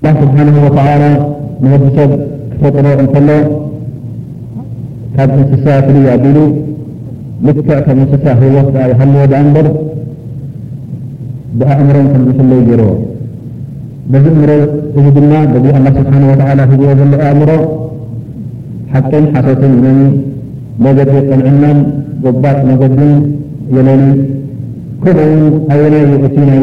ኣላህ ስብሓነሁ ወተዓላ ንወዲ ሰብ ክፈጥሮ እንከሎ ካብ እንስሳ ፍልይ ኣቢሉ ልክዕ ከም እንስሳ ህይወት ደኣ ይሃልዎ ደኣ እምበር ብኣእምሮን ከም ዝፍለይ ገይርዎ በዚ እምሮ እዚ ድማ በዚ ኣላ ስብሓን ወተዓላ ሂብዎ ዘሎ ኣእምሮ ሓቅን ሓሶትን መኒ መገዲ ቅንዕናን ጎባጥ መገድን የለኒ ከምኡውን ኣየናይ እቲ ናይ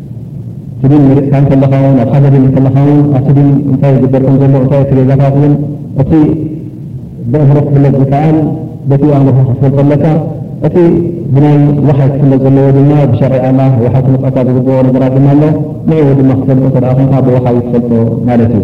ፊሊም መሪጽካ እንከለኻ ውን ኣብ ሓደ ፊልም ከለኻ ውን ኣብቲ ፊልም እንታይ ይግበር ከም ዘሎ እንታይ እቲ ገዛታት ውን እቲ በእምሮ ክፍለጥ ዝከኣል በቲ ኣእምሮኻ ክትፈልጦ ኣለካ እቲ ብናይ ዋሓይ ክፍለጥ ዘለዎ ድማ ብሸርዒ ኣላህ ዋሓይ ክመጽኣካ ዝግበኦ ነገራት ድማ ኣሎ ንዕኡ ድማ ክትፈልጦ እንተ ኾንካ ብዋሓይ ትፈልጦ ማለት እዩ።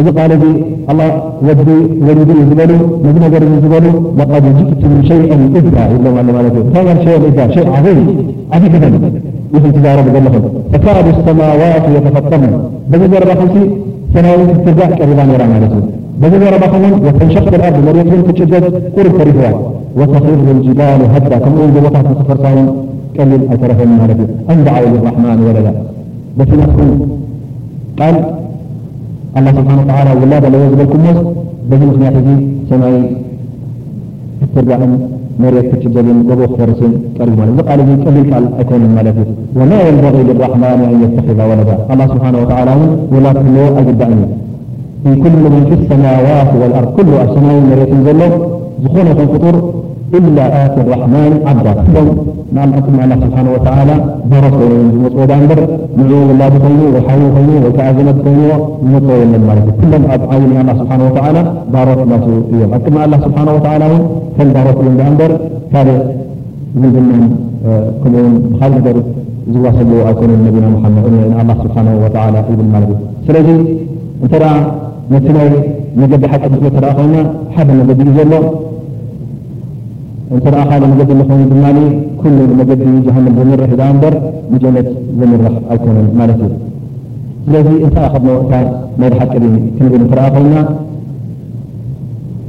እዚ ቃል እዚ ኣላ ወዲ ወሊዱ እዩ ዝበሉ ነዚ ነገር እዚ ዝበሉ ለቀድ ጅእቱም ሸይኣን ኢዳ ይብሎም ኣሎ ማለት እዩ እንታይ ማለት ሸይኣን ኢዳ ሸይ ዓበይ ዓብይ ገበን ኢኹም ትዛረቡ ዘለኹም ተካዱ ሰማዋቱ የተፈጠርነ በዚ ዘረባኹምሲ ሰማይ ክትትጋእ ቀሪባ ነይራ ማለት እዩ በዚ ዘረባኹም እውን ወተንሸቅ ልኣርድ መሬት እውን ክጭገዝ ቁሩብ ተሪፍዋ ወተኺሩ ልጅባሉ ሃዳ ከምኡ እውን ጎቦታት ንክፈርሳ እውን ቀሊል ኣይተረፈን ማለት እዩ ኣን ደዓው ልራሕማን ወለዳ በቲ ናትኩም ቃል ኣላ ስብሓን ወተላ ውላ በለዎ ዝበልኩሞስ በዚ ምክንያት እዚ ሰማይ ክትርጋዕን መሬት ክትሽደድን ጎቦ ክፈርስን ቀሪቡ ማለት እዚ ቃል እዚ ቀሊል ቃል ኣይኮነን ማለት እዩ ወማ የንበቂ ልራሕማን ኣን የተኪዛ ወለዳ ኣላ ስብሓን ወተላ እውን ውላድ ክህልዎ ኣይግባእን እዩ ን ኩሉ ምን ፊ ሰማዋት ወልኣርድ ኩሉ ኣብ ሰማይን መሬትን ዘሎ ዝኾነ ይኹን ፍጡር ኢላ ኣቲ ራሕማን ዓብዳ ኩሎም ንኣምላኽ ትማሊ ስብሓነ ወተዓላ ደረፎ ኢሉ ዝመጽዎ ደኣምበር ንዕኡ ውላዱ ኮይኑ ወይ ሓዉ ኮይኑ ወይ ከኣ ዘመድ ኮይንዎ ዝመጽዎ የለን ማለት እዩ። ኩሎም ኣብ ዓይኒ ናይ ኣምላኽ ስብሓነ ወተዓላ ባሮት ናቱ እዮም። ኣብ ቅድሚ ኣላህ ስብሓነ ወተዓላ እውን ከም ባሮት እዮም ደኣምበር ካልእ ዝምድናን ከምኡውን ብኻልእ ነገር ዝዋሰብዎ ኣይኮኑን ነቢና ሙሓመድ ንኣላህ ስብሓነ ወተዓላ ይብል ማለት እዩ። ስለዚ እንተ ደኣ ነቲ ናይ መገዲ ሓቂ ንሕሎ እንተ ደኣ ኮይና ሓደ መገዲ እዩ ዘሎ። እንተ ካልእ መገዲ ኣሎ ኮይኑ ድማ ኩሉ ንመገዲ ጀሃነም ዘምርሕ እዩ ደኣ እምበር ንጀነት ዘምርሕ ኣይኮነን ማለት እዩ። ስለዚ እንታይ እዩ ከሞ እታ ናይ ብሓቂ ዲን ክንብል እንተ ኮይና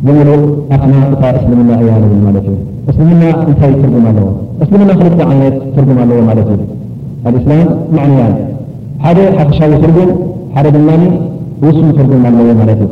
ብምሉእ ኣፍና እታ እስልምና እያ ንብል ማለት እዩ። እስልምና እንታይ ትርጉም ኣለዎ? እስልምና ክልተ ዓይነት ትርጉም ኣለዎ ማለት እዩ። ኣልእስላም ማዕንያን ሓደ ሓፈሻዊ ትርጉም ሓደ ድማ ውሱን ትርጉም ኣለዎ ማለት እዩ።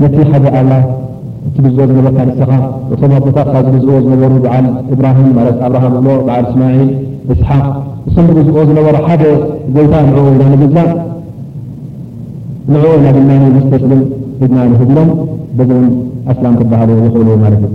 ነቲ ሓደ ኣምላኽ እትግዝኦ ዝነበርካ ንስኻ፣ እቶም ኣቦታትካ ዝግዝእዎ ዝነበሩ በዓል እብራሂም ማለት ኣብርሃም እሞ በዓል እስማዒል፣ እስሓቅ፣ እሶም ዝግዝእዎ ዝነበሩ ሓደ ጎይታ ንዕኡ ኢና ንግዛእ ንዕኡ ኢና ድማ ነስተስልም ኢልና ንህብ ኢሎም በዚ እውን ኣስላም ክበሃሉ ይኽእሉ ማለት እዩ።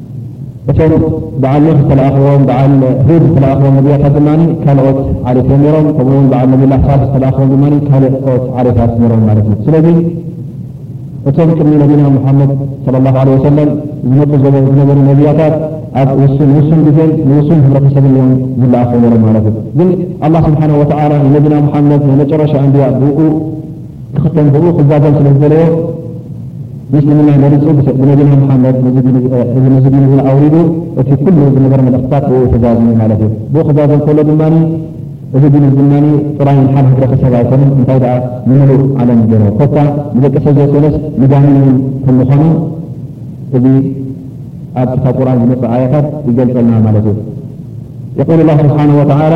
እቶም በዓል ኑህ ዝተለኣኽዎም፣ በዓል ሁድ ዝተለኣኽዎም ነብያታት ድማ ካልኦት ዓሌት እዮም ነይሮም። ከምኡ እውን በዓል ነብዩላህ ሳልሕ ዝተለኣኽዎም ድማ ካልኦት ዓሌታት ነይሮም ማለት እዩ። ስለዚ እቶም ቅድሚ ነቢና ሙሓመድ ሰለላሁ ዓለይሂ ወሰለም ዝመፁ ዝነበሩ ነብያታት ኣብ ውሱን ውሱን ግዜን ንውሱን ህብረተሰብን እዮም ዝለኣኹ ነይሮም ማለት እዩ። ግን ኣላህ ስብሓነሁ ወተዓላ ንነቢና ሙሓመድ ናይ መጨረሻ ኣንብያ ብኡ ንኽትከን ብኡ ክዛዘም ስለ ዝደለየ ንእስልምና መሪጹ ብነቢና ሙሓመድ ነዚ ዲን እዚ ኣውሪዱ እቲ ኩሉ ዝነበረ መልእኽትታት ብኡ ተዛዝሙ ማለት እዩ። ብኡ ክዛዘም ከሎ ድማ እዚ ዲን እዚ ድማ ጥራይ ንሓደ ህብረተሰብ ኣይኮነን እንታይ ደኣ ንምሉእ ዓለም ገይርዎ ኮታ ንደቂ ሰብ ዘይኮነስ ንጋኒን እውን ከም ምዃኑ እዚ ኣብ ካብ ቁርኣን ዝመጽእ ኣያታት ይገልጸልና ማለት እዩ። የቁል ላሁ ስብሓነሁ ወተዓላ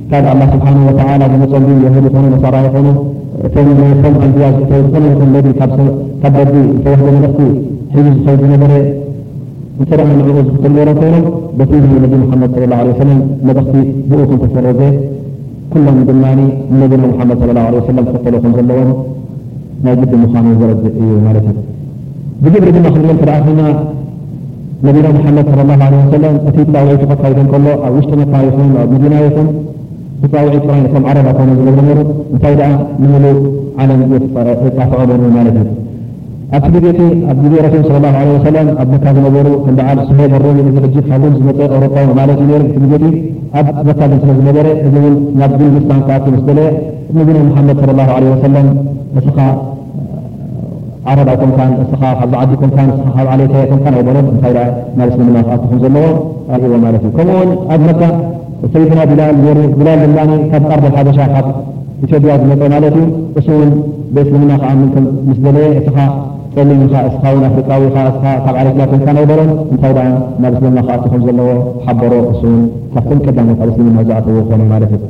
ካብ ኣላህ ስብሓነሁ ወተዓላ ዝመጸሉ የሁድ ይኹኑ ነሳራ ይኹኑ እቶም ናይቶም ኣንብያ ዝእተዉ ዝኾነ ይኹን ነቢ ካብ ረቢ ዝተዋህበ መልእኽቲ ሒዙ ዝኸይድ ዝነበረ እንተ ንዕኡ ዝኽተሉ ነይሮም ኮይኖም በቲ ናይ ነቢ ሙሓመድ ሰለላሁ ዓለይሂ ወሰለም መልእኽቲ ብኡ ከም ተሰረዘ ኩሎም ድማ ንነቢና ሙሓመድ ሰለላሁ ዓለይሂ ወሰለም ክኽተሉ ከም ዘለዎም ናይ ግዲ ምዃኑ ዘረድእ እዩ ማለት እዩ። ብግብሪ ድማ ክንብል እንተደኣ ኮይና ነቢና ሙሓመድ ሰለላሁ ዓለይሂ ወሰለም እቲ ጻውዒት ተኸታይሉ እንከሎ ኣብ ውሽጢ መካ ይኹን ኣብ መዲና ይኹን ብጻውዒት ጥራይ ነቶም ዓረብ ኣኮነን ዝገብሩ ነይሩ እንታይ ደኣ ንምሉእ ዓለም የጻፍዖ ነይሩ ማለት እዩ። ኣብቲ ግዜ እቲ ኣብ ግዜ ረሱል ሰለላሁ ዓለይሂ ወሰለም ኣብ መካ ዝነበሩ ከም በዓል ሱሀይብ ኣሩሚ እዚ ሕጂ ካብ ሩም ዝመጸ ኣውሮጳዊ ማለት እዩ ነይሩ እቲ ግዜ እቲ ኣብ መካ ግን ስለ ዝነበረ እዚ እውን ናብ ዲን ልስላም ክኣቱ ምስ ደለየ ነቢና ሙሓመድ ሰለላሁ ዓለይሂ ወሰለም እስኻ ዓረብ ኣይኮንካን እስኻ ካብዛ ዓዲ ኣይኮንካን እስኻ ካብ ዓሌተይ ኣይኮንካን ኣይበሎን እንታይ ደኣ ናብ እስልምና ክኣቱ ከም ዘለዎ ኣርእይዎ ማለት እዩ ከምኡ ውን ኣብ መካ ሰይድና ቢላል ኔሩ ቢላል ድማ ካብ ኣርድ ሓበሻ ካብ ኢትዮጵያ ዝመጸ ማለት እዩ እሱ ውን ብእስልምና ክኣምን ከም ምስ ደለየ እስኻ ጸሊም ኢኻ እስኻ ውን ኣፍሪቃዊ ኢኻ እስኻ ካብ ዓሌትና ኣይኮንካን ኣይበሎን እንታይ ደኣ ናብ እስልምና ክኣቱ ከም ዘለዎ ሓበሮ እሱ ውን ካብቶም ቀዳሞት ኣብ እስልምና ዝኣተዎ ኮነ ማለት እዩ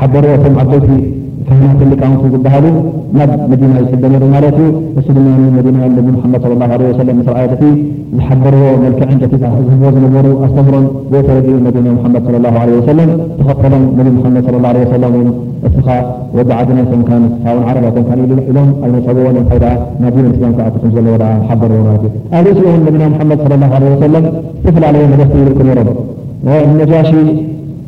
ሓደረ እቶም ዓበይቲ ካህናትን ሊቃውንትን ዝበሃሉ ናብ መዲና ይስደ ነይሩ ማለት እዩ። እሱ ድማ ንመዲና ነቢ ሙሓመድ ሰለላሁ ዓለይሂ ወሰለም ምስ ረኣየ በቲ ዝሓደርዎ መልክዕን በቲ ዝህብዎ ዝነበሩ ኣስተምህሮን ዘይ ተረዲኡ ነቢ ሙሓመድ ሰለላሁ ዓለይሂ ወሰለም ተኸተሎም። ነቢ ሙሓመድ ሰለላሁ ዓለይሂ ወሰለም እውን እስኻ ወዲ ዓድና ኣይኮንካን እስኻ እውን ዓረብ ኣይኮንካን ኢሉ ኢሎም ኣይነጸግዎን። እንታይ ደኣ ናብ ዲን ልእስላም ክኣቱ ከም ዘለዎ ደኣ ሓደርዎ ማለት እዩ። ኣብ ርእሲኡ እውን ነቢና ሙሓመድ ሰለላሁ ዓለይሂ ወሰለም ዝተፈላለየ መልእኽቲ ይልእኩ ነይሮም። ንነጃሺ።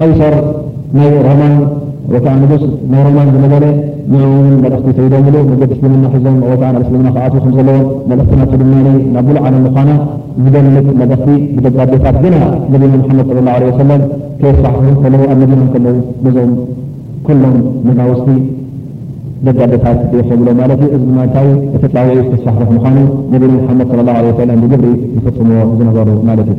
ቐይሰር ናይ ሮማን ወይ ከኣ ንጉስ ናይ ሮማን ዝነበረ ንዕኡ ውን መልእኽቲ ከይዶምሉ መገዲ እስልምና ሒዞም ወይ ከኣ ናብ እስልምና ክኣትዉ ከም ዘለዎም መልእኽቲ ናቱ ድማ ናብ ሙሉእ ዓለም ምዃና ዝገልጽ መልእኽቲ ብደብዳቤታት ገና ነብይና ሙሓመድ ሰለላሁ ዓለይሂ ወሰለም ከየስፋሕፍሑ ከለዉ ኣብ መዲና እንከለዉ ነዞም ኩሎም መጋውስቲ ደብዳቤታት ልኢኾምሎም ማለት እዩ። እዚ ድማ እንታይ እዩ እቲ ጻውዒት ከስፋሕፍሕ ምዃኑ ነብይና ሙሓመድ ሰለላሁ ዓለይሂ ወሰለም ብግብሪ ዝፍጽምዎ ዝነበሩ ማለት እዩ።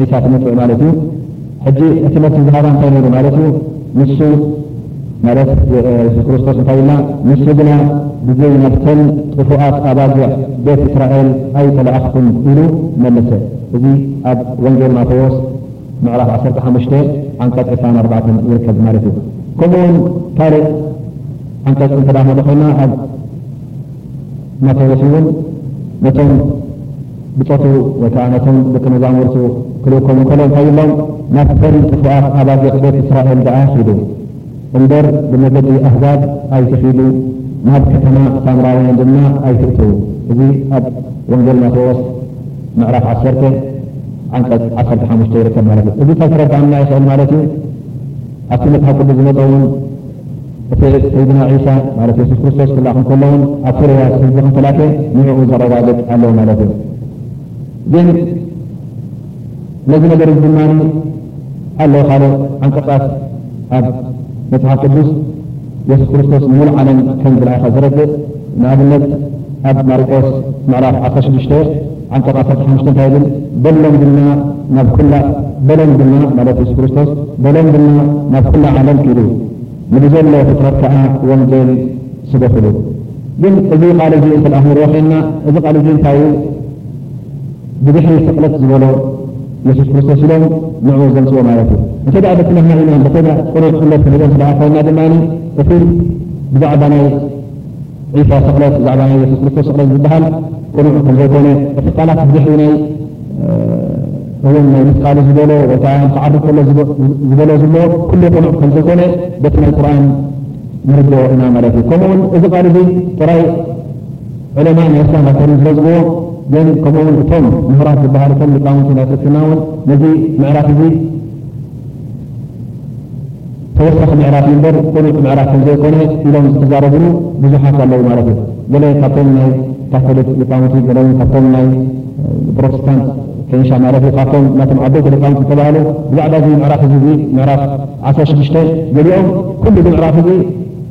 ሒሳ ትመጽእ ማለት እዩ ሕጂ እቲ ነቲ ዝሃባ እንታይ ነይሩ ማለት እዩ ንሱ ማለት የሱስ ክርስቶስ እንታይ ኢልና ንሱ ግና ብዘይ ናብተን ጥፉኣት ኣባጊዕ ቤት እስራኤል ኣይተላኣኽኩን ኢሉ መለሰ እዚ ኣብ ወንጌል ማቴዎስ ምዕራፍ ዓሰርተ ሓሙሽተ ዓንቀጽ ዕስራን ኣርባዕተን ይርከብ ማለት እዩ ከምኡ ውን ካልእ ዓንቀጽ እንተ ንርኢ ኮይና ኣብ ማቴዎስ እውን ነቶም ብጾቱ ወይ ከኣ ነቶም ደቂ መዛሙርቱ ክልእኮም እንከሎ እንታይ ኢሎም፣ ናብተን ጥፉኣት ኣባጊዕ ቤት እስራኤል ደኣ ኺዱ እምበር፣ ብመገዲ ኣህዛብ ኣይትኺዱ፣ ናብ ከተማ ሳምራውያን ድማ ኣይትእትዉ። እዚ ኣብ ወንጌል ማቴዎስ ምዕራፍ ዓሰርተ ዓንቀጽ ዓሰርተ ሓሙሽተ ይርከብ ማለት እዩ። እዚ እንታይ ከረድኣና ይኽእል ማለት እዩ? ኣብቲ መጽሓፍ ቅዱስ ዝመጸ እውን፣ እቲ ሰይድና ዒሳ ማለት የሱስ ክርስቶስ ክላኣኽ እንከሎ ውን ኣብ ፍርያት ህዝቢ ከም ተላእከ ንዕኡ ዘረጋግጽ ኣሎ ማለት እዩ። ግን ነዚ ነገር እዚ ድማ ኣሎ ካልእ ዓንቀጻት ኣብ መጽሓፍ ቅዱስ የሱስ ክርስቶስ ንሙሉእ ዓለም ከም ዝለኣኸ ዘረድእ ንኣብነት ኣብ ማርቆስ ምዕራፍ ዓሰርተ ሽዱሽተ ዓንቀጽ ዓሰርተ ሓሙሽተ እንታይ ይብል፣ በሎም ድማ ናብ ኩላ በሎም ድማ ማለት የሱስ ክርስቶስ በሎም ድማ ናብ ኩላ ዓለም ኪዱ ንብዘሎ ፍጥረት ከኣ ወንጌል ስበኹሉ። ግን እዚ ቃል እዚ እንተ ክንሪኦ ዄንና እዚ ቃል እዚ እንታይ እዩ ብድሕሪ ስቕለት ዝበሎ የሱስ ክርስቶስ ኢሎም ንዕኡ ዘምጽዎ ማለት እዩ። እንተ ደኣ በቲ ናህና ኢማን በቲ ቅኑዕ እምነት ክንሪኦ እንተ ደኣ ዄንና ድማ እቲ ብዛዕባ ናይ ዒሳ ስቕለት ብዛዕባ ናይ የሱስ ክርስቶስ ስቕለት ዝበሃል ቅኑዕ ከም ዘይኮነ እቲ ቃላት ብድሕሪ ናይ እውን ናይ ምስቃሉ ዝበሎ ወይ ከዓ ክዓርብ ከሎ ዝበሎ ዝሎ ኩሉ ቅኑዕ ከም ዘይኮነ በቲ ናይ ቁርን ንርድኦ ኢና ማለት እዩ ከምኡውን እዚ ቃል እዚ ጥራይ ዕለማ ናይ እስላም ኣይኮኑ ዝረዝብዎ ግን ከምኡውን እቶም ምሁራት ዝበሃሉ እቶም ሊቃውንቲ ናይ ክርስትና እውን ነዚ ምዕራፍ እዚ ተወሳኺ ምዕራፍ እምበር ቁኑዕ ምዕራፍ ከምዘይኮነ ኢሎም ዝተዛረቡኒ ብዙሓት ኣለው ማለት እዩ። ገለ ካብቶም ናይ ካቶሊክ ሊቃውንቲ ገለ እውን ካብቶም ናይ ፕሮቴስታንት ኬንሻ ማለት እዩ ካብቶም ናቶም ዓበይቲ ሊቃውንቲ ዝተባህሉ ብዛዕባ እዚ ምዕራፍ እዚ እዚ ምዕራፍ ዓሰርተ ሽዱሽተ ገሊኦም ኩሉ እዚ ምዕራፍ እዚ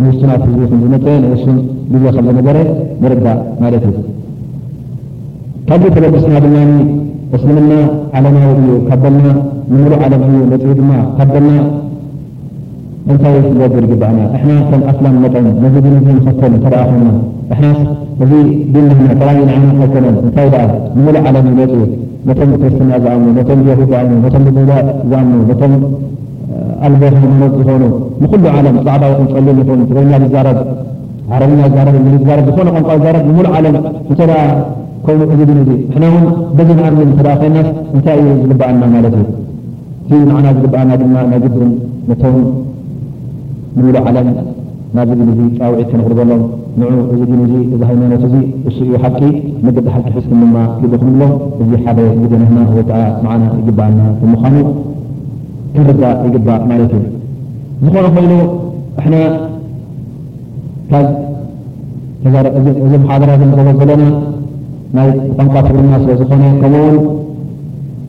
ንውሱናት ህዝቢ ከም ዝመጸ ንውሱን ግዜ ከም ዝነበረ ንርዳእ ማለት እዩ። ካብዚ ተበጊስና ድማ እስልምና ዓለማዊ እዩ ካብ በልና ንምሉእ ዓለም እዩ መጺኡ ድማ ካብ በልና እንታይ ክንገብር ይግባእና? እሕና ከም ኣስላም መጠን ነዚ ዲን እዚ ንኸተል እንተ ደኣ ኾንና እሕናስ እዚ ዲን ንሕና ጥራይ ንዓና ኣይኮነን እንታይ ደኣ ንምሉእ ዓለም እዩ መጺኡ ነቶም ብክርስትና ዝኣምኑ ነቶም ብየሁድ ዝኣምኑ ነቶም ብቡዳ ዝኣምኑ ነቶም ኣልቦ ሃይማኖት ዝኾኑ ንኹሉ ዓለም ጻዕዳ ይኹን ጸሊም ይኹን ትግርኛ ዝዛረብ ዓረብኛ ይዛረብ እንግሊዝ ይዛረብ ዝኾነ ቋንቋ ይዛረብ ንሙሉእ ዓለም እንተ ኮይኑ እዚ ዲን እዚ ንሕና እውን በዚ ንኣምን እንተ ኮይናስ እንታይ እዩ ዝግብኣና ማለት እዩ እቲ ንዓና ዝግብኣና ድማ ናይ ግድን ነቶም ንሙሉእ ዓለም ናብዚ ዲን እዚ ጻውዒት ከነቕርበሎም ንዑ እዚ ዲን እዚ እዚ ሃይማኖት እዚ እሱ እዩ ሓቂ መገዲ ሓቂ ሒዝኩም ድማ ኪዱ ክንብሎም እዚ ሓደ ግዴናና ወይ ከዓ ንዓና ይግብኣና ብምዃኑ ክርዳእ ይግባእ ማለት እዩ። ዝኾነ ኮይኑ እሕና ካብ ተዛረ እዚ እዚ መሓደራ ዘንበበ ዘለና ናይ ቋንቋ ትግርኛ ስለ ዝኾነ ከምኡ እውን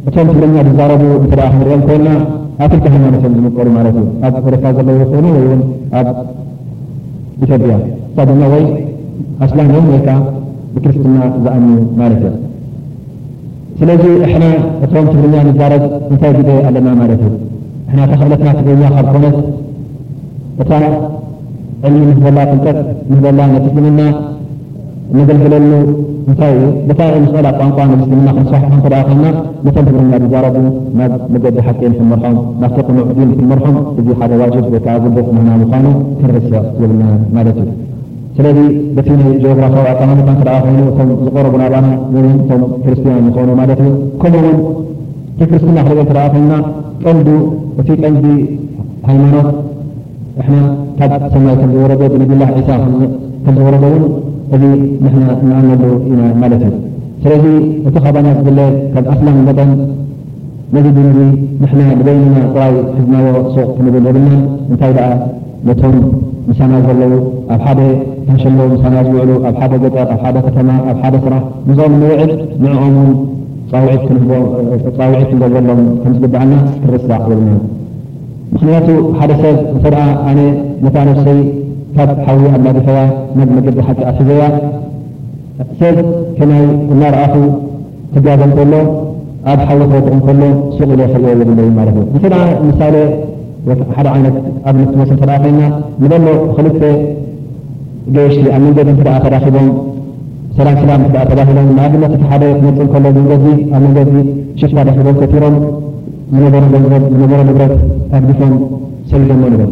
እቶም ትግርኛ ዝዛረቡ እንተ ክንሪኦም ኮይና ኣፍልቲ ሃይማኖት እዮም ዝምቀሩ ማለት እዩ ኣብ ኤረትራ ዘለዉ ይኾኑ ወይ እውን ኣብ ኢትዮጵያ እሳ ድማ ወይ ኣስላም እዮም ወይከዓ ብክርስትና ዝኣምኑ ማለት እዮም። ስለዚ እሕና እቶም ትግርኛ ንዛረብ እንታይ ግደ ኣለና ማለት እዩ እሕና እታ ክእለትና ትግርኛ ካብ ኮነት እታ ዕልሚ ምስ ዘላ ፍልጠት ምስ ዘላ ነቲ እስልምና እነገልግለሉ እንታይ እዩ ብታይ እዩ ንኽእል ኣብ ቋንቋ ነዚ እስልምና ክንስፋሕፍሖ እንተ ደኣ ኮይና ነቶም ትግርኛ ዝዛረቡ ናብ መገዲ ሓቂ ንክንመርሖም ናብቲ ቅኑዕ ዲን ክንመርሖም እዚ ሓደ ዋጅብ ወይ ከዓ ግቡእ ናህና ምዃኑ ክንርስዕ የብልናን ማለት እዩ። ስለዚ በቲ ናይ ጀኦግራፍያዊ ኣቀማምጣ እንተደኣ ኮይኑ እቶም ዝቐረቡ ናባና ንብሎም እቶም ክርስትያን ዝኾኑ ማለት እዩ። ከምኡ እውን እቲ ክርስትና ክንብል እንተደኣ ኮይንና ቀንዱ እቲ ቀንዲ ሃይማኖት ንሕና ካብ ሰማይ ከም ዝወረደ ብነቢዩላህ ዒሳ ከም ዝወረደ እውን እዚ ንሕና ንኣምነሉ ኢና ማለት እዩ። ስለዚ እቲ ካባና ዝድለ ከም ኣስላም መጠን ነዚ ድምዚ ንሕና ንበይንና ጥራይ ሒዝናዮ ሱቕ ክንብል የብልናን፣ እንታይ ደኣ ነቶም ምሳና ዘለዉ ኣብ ሓደ ካንሸሎ ምሳና ዝውዕሉ ኣብ ሓደ ገጠር ኣብ ሓደ ከተማ ኣብ ሓደ ስራሕ ምስኦም ንውዕል ንዕኦም ውን ጻውዒት ክንህቦ ጻውዒት ክንገብረሎም ከም ዝግብኣና ክርሳዕ የብልናን ምኽንያቱ ሓደ ሰብ እንተ ኣነ ነታ ነብሰይ ካብ ሓዊ ኣላጊፈያ ናብ መገዲ ሓቂ ኣትሒዘያ ሰብ ከማይ እናረኣኹ ክጋገ እንከሎ ኣብ ሓዊ ክወድቕ እንከሎ ሱቕ ኢለ ክሪኦ የብለይን ማለት እዩ። ንሕና ምሳሌ ወይ ከኣ ሓደ ዓይነት ኣብነት ክንወስድ እንተደኣ ኮይንና ንበሎ ክልተ ገየሽቲ ኣብ መንገዲ እንተደኣ ተራኺቦም ሰላም ስላም እንተደኣ ተባሂሎም ንኣብነት እቲ ሓደ ክመጽእ እንከሎ መንገዲ ኣብ መንገዲ ሽፍታ ረኺቦም ከቲሮም ዝነበሮ ገንዘብ ዝነበሮ ንብረት ኣግዲፎም ሰዲዶሞ ንበል።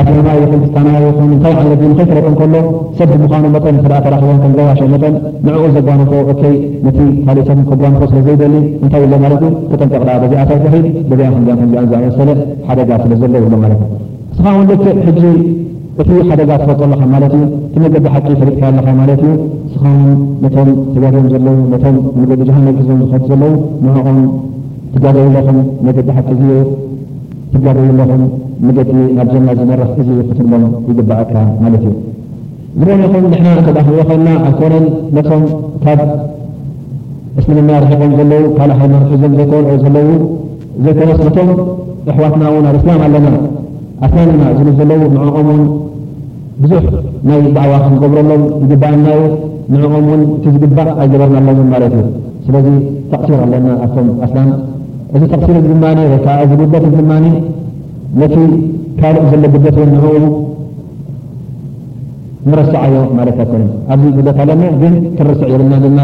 ኣብ ገዛ ይኹን ፍታንያ ይኹን እንታይ ዓይነት ድዩ ንኸይፈለጦ እንከሎ ሰብ ብምዃኑ መጠን እንተ ተራኺቦም ከም ገያሾ መጠን ንዕኡ ዘጓንፎ እከይ ነቲ ካልእ ሰብ ከጓንፎ ስለ ዘይደሊ እንታይ ይብሎ ማለት እዩ ተጠንቀቕ ደኣ በዚኣ ኣይትኺድ በዚኣ ከምዚኣን ከምዚኣን ዝኣመሰለ ሓደጋ ስለ ዘሎ ይብሎ ማለት እዩ። ንስኻ እውን ልክዕ ሕጂ እቲ ሓደጋ ትፈልጦ ኣለኻ ማለት እዩ። እቲ መገዲ ሓቂ ፈሊጥካዮ ኣለኻ ማለት እዩ። ንስኻ እውን ነቶም ተጋግዮም ዘለዉ ነቶም ንመገዲ ጀሃነብ ሒዞም ዝኸዱ ዘለዉ ንዕኦም ትጋገይለኹም መገዲ ሓቂ እዚ እዩ። ትጋደሉ ኣለኹም መገዲ ናብ ጀና ዝመርሕ እዚ እዩ ክትብሎም ይግበኣካ ማለት እዩ። ዝኾነ ይኹን ንሕና እንተ ክንወኸልና ኣይኮነን ነቶም ካብ እስልምና ርሒቆም ዘለዉ ካልእ ሃይማኖት ሒዞም ዘይኮርዑ ዘለዉ ዘይኮነስ ነቶም እሕዋትና እውን ኣብ እስላም ኣለና ኣስላም ኢና ዝብሉ ዘለዉ ንዕኦም እውን ብዙሕ ናይ ዳዕዋ ክንገብረሎም ይግበኣና እዩ፣ ንዕኦም ውን እቲ ዝግባእ ኣይገበርናሎምን ማለት እዩ። ስለዚ ተቕሲር ኣለና ኣብቶም ኣስላም። እዚ ተቕሲር እዚ ድማ ወይ ከኣ እዚ ጉድለት እዚ ድማ ነቲ ካልእ ዘሎ ጉድለት ውን ንዕኡ ንረስዓዮ ማለት ኣይኮነን። ኣብዚ ጉድለት ኣለና ግን ክንርስዕ የብልናን ድማ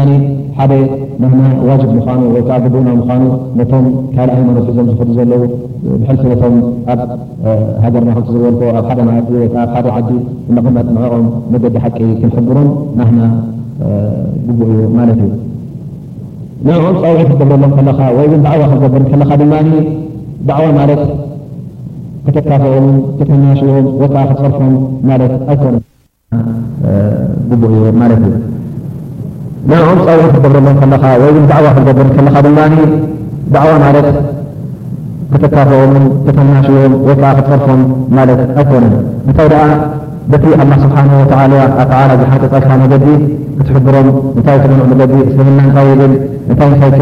ሓደ ናህና ዋጅብ ምዃኑ ወይ ከኣ ግቡእና ምዃኑ ነቶም ካልእ ሃይማኖት ሒዞም ዝኸዱ ዘለዉ ብሕልፊ ነቶም ኣብ ሃገርና ከምቲ ዝበልኩ ኣብ ሓደ መኣዲ ወይ ከኣ ኣብ ሓደ ዓዲ ንመቐመጥ ንዕኦም መገዲ ሓቂ ክንሕብሮም ናህና ግቡእ እዩ ማለት እዩ። ንዕኦም ጻውዒት ክትገብረሎም ከለኻ ወይ እውን ዳዕዋ ክትገብር ከለኻ ድማ ዳዕዋ ማለት ከተካፍኦም፣ ከተናሽዎም ወይ ከኣ ክትጸርፎም ማለት ኣይኮነን። ግቡእ እዩ ማለት እዩ። ንዕኦም ጻውዒት ክትገብረሎም ከለኻ ወይ እውን ዳዕዋ ክትገብር ከለኻ ድማ ዳዕዋ ማለት ከተካፍኦምን ከተናሽዎም ወይ ከዓ ክትጸርፎም ማለት ኣይኮነን። እንታይ ደኣ በቲ ኣላህ ስብሓነሁ ወተዓላ ዝሓንጸጸልካ መገዲ ክትሕብሮም እንታይ እቲ ቅኑዕ መገዲ እስልምና እንታይ ይብል እንታይ እንታይ ከ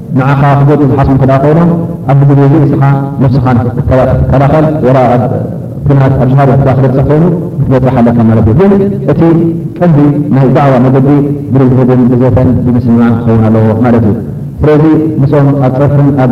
ንዓኻ ክጎድኡ ዝሓስቡ እንተ ኮይኖም ኣብዚ ግዜ እዚ ንስኻ ነብስኻ ክትከላኸል ወላ ኣብ ኩናት ኣብ ዝሃቦ ኣደጋ ክበጽሕ ኮይኑ ክትበጽሕ ኣለካ ማለት እዩ ግን እቲ ቀንዲ ናይ ዳዕዋ መገዲ ብርድርብን ብዘተን ብምስምማዕን ክኸውን ኣለዎ ማለት እዩ ስለዚ ምስኦም ኣብ ጸርፍን ኣብ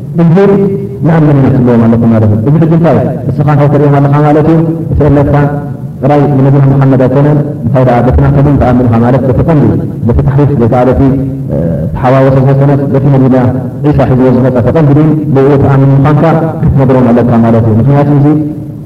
እዚ ንእምነት ትብልዎ ኣለኹም ማለት እዩ። እዚ ሕጂ እንታይ እዩ? ንስኻ እንታይ ተርእዮም ኣለኻ ማለት እዩ? እቲ እምነትካ ጥራይ ንነቢና ሙሓመድ ኣይኮነን፣ እንታይ ደኣ በቲ ናቶምን ትኣምን ኢኻ ማለት በቲ ቀንዲ በቲ ታሕሪፍ ወይ ከኣ በቲ ተሓዋወሰ ዘይኮነስ በቲ ነቢና ዒሳ ሒዝዎ ዝመጸ እቲ ቀንዲ ዲን ብእኡ ትኣምን ምዃንካ ክትነግሮም ኣለካ ማለት እዩ። ምኽንያቱ እዚ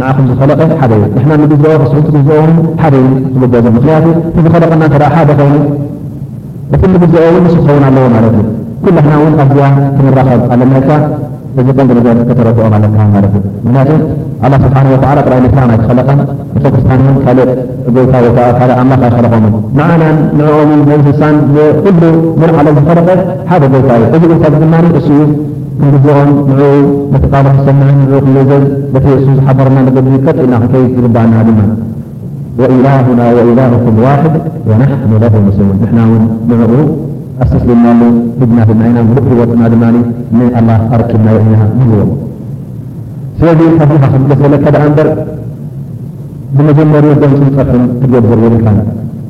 ንዓኹም ዝኸለቐ ሓደ እዩ ንሕና እንግዝኦ ንስኹም ትግዝእዎ ውን ሓደ እዩ ዝግበሩ ምኽንያቱ እቲ ዝኸለቐና እንተ ሓደ ኮይኑ እቲ እንግዝኦ ውን ንሱ ክኸውን ኣለዎ ማለት እዩ ኩላሕና ውን ኣብዚኣ ክንራኸብ ኣለና ኢልካ እዚ ቀንዲ ነገር ከተረድኦ ኣለካ ማለት እዩ ምኽንያቱ ኣላ ስብሓን ወተዓላ ጥራይ ንስላም ኣይተኸለቐን እቶ ክርስትያን ውን ካልእ ጎይታ ወይ ከዓ ካልእ ኣምላኽ ኣይኸለቆምን ንዓናን ንዕኦምን ንእንስሳን ንኹሉ ምንዓለም ዝኸለቐ ሓደ ጎይታ እዩ እዚ ጎይታ እዚ ድማ እሱ እዩ ክንግዝኦን ንዕኡ በቲ ቃሉ ክንሰምዕን ንዕኡ ክንእዘዝ በቲ እሱ ዝሓበረና መገዲ ቀጥ ኢልና ክንከይድ ይግበኣና ድማ ወኢላሁና ወኢላሁኩም ዋሕድ ወናሕኑ ለሁ ሙስሊሙን ንሕና እውን ንዕኡ ኣስተስሊምናሉ ሂብና ድማ ኢና ምሉእ ህይወትና ድማ ንኣላህ ኣረኪብናዮ ኢና ንብልዎም ስለዚ ካብዚ ካ ክንብለስ ዘለካ ደኣ እምበር ብመጀመርዮ ደምፅን ፀርፍን ክትገብር የብልካን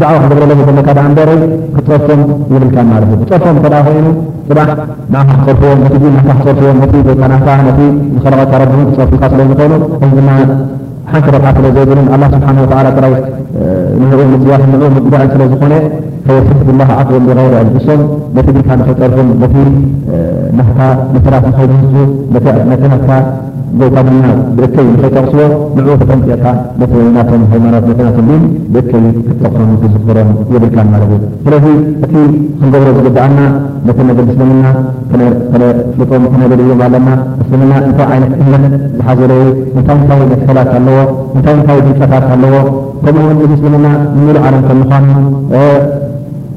ዳዕዋ ክትገብረሎም ዘለካ ደኣ እምበሪ ክጸርፎም የብልካን ማለት እዩ። ክጸርፎም እንተ ኮይኑ ጽባሕ ንዓኻ ክጸርፍዎ ነቲ ዲን ናትካ ክጸርፍዎ ነቲ ቤትካ ናትካ ነቲ ዝኸለቐካ ረቢ እውን ክጸርፉካ ስለ ዝኾኑ እዚ ድማ ሓንቲ ረብሓ ስለ ዘይብልን ኣላህ ስብሓነ ወተዓላ ጥራይ ንዕኡ ምጽዋት ንዕኡ ምጉዳእን ስለ ዝኾነ ፈየስተሕዱላህ ዓፍወን ቢገይርዕን ንሶም ነቲ ዲንካ ንኽጸርፉን ነቲ ናትካ መሰላት ንኸይግህሱ ነቲ ናትካ ጎይታ ድማ ብእከይ ንኸይጠቕስዎ ንዕኡ ተጠንቂቕካ ነቲ ናቶም ሃይማኖት ነቲ ናቶም ዲን ብእከይ ክትጠቕሶምን ክትዝክሮን የብልካን ማለት እዩ። ስለዚ እቲ ክንገብሮ ዝግብኣና ነቲ ነገር ምስልምና ከነፍልጦም ከነገልዮም ኣለና። ምስልምና እንታይ ዓይነት እምነት ዝሓዘለ እዩ፣ እንታይ እንታይ መትከላት ኣለዎ፣ እንታይ እንታይ ድምፀታት ኣለዎ ከምኡ እውን እዚ ምስልምና ንሙሉእ ዓለም ከም ምዃኑ፣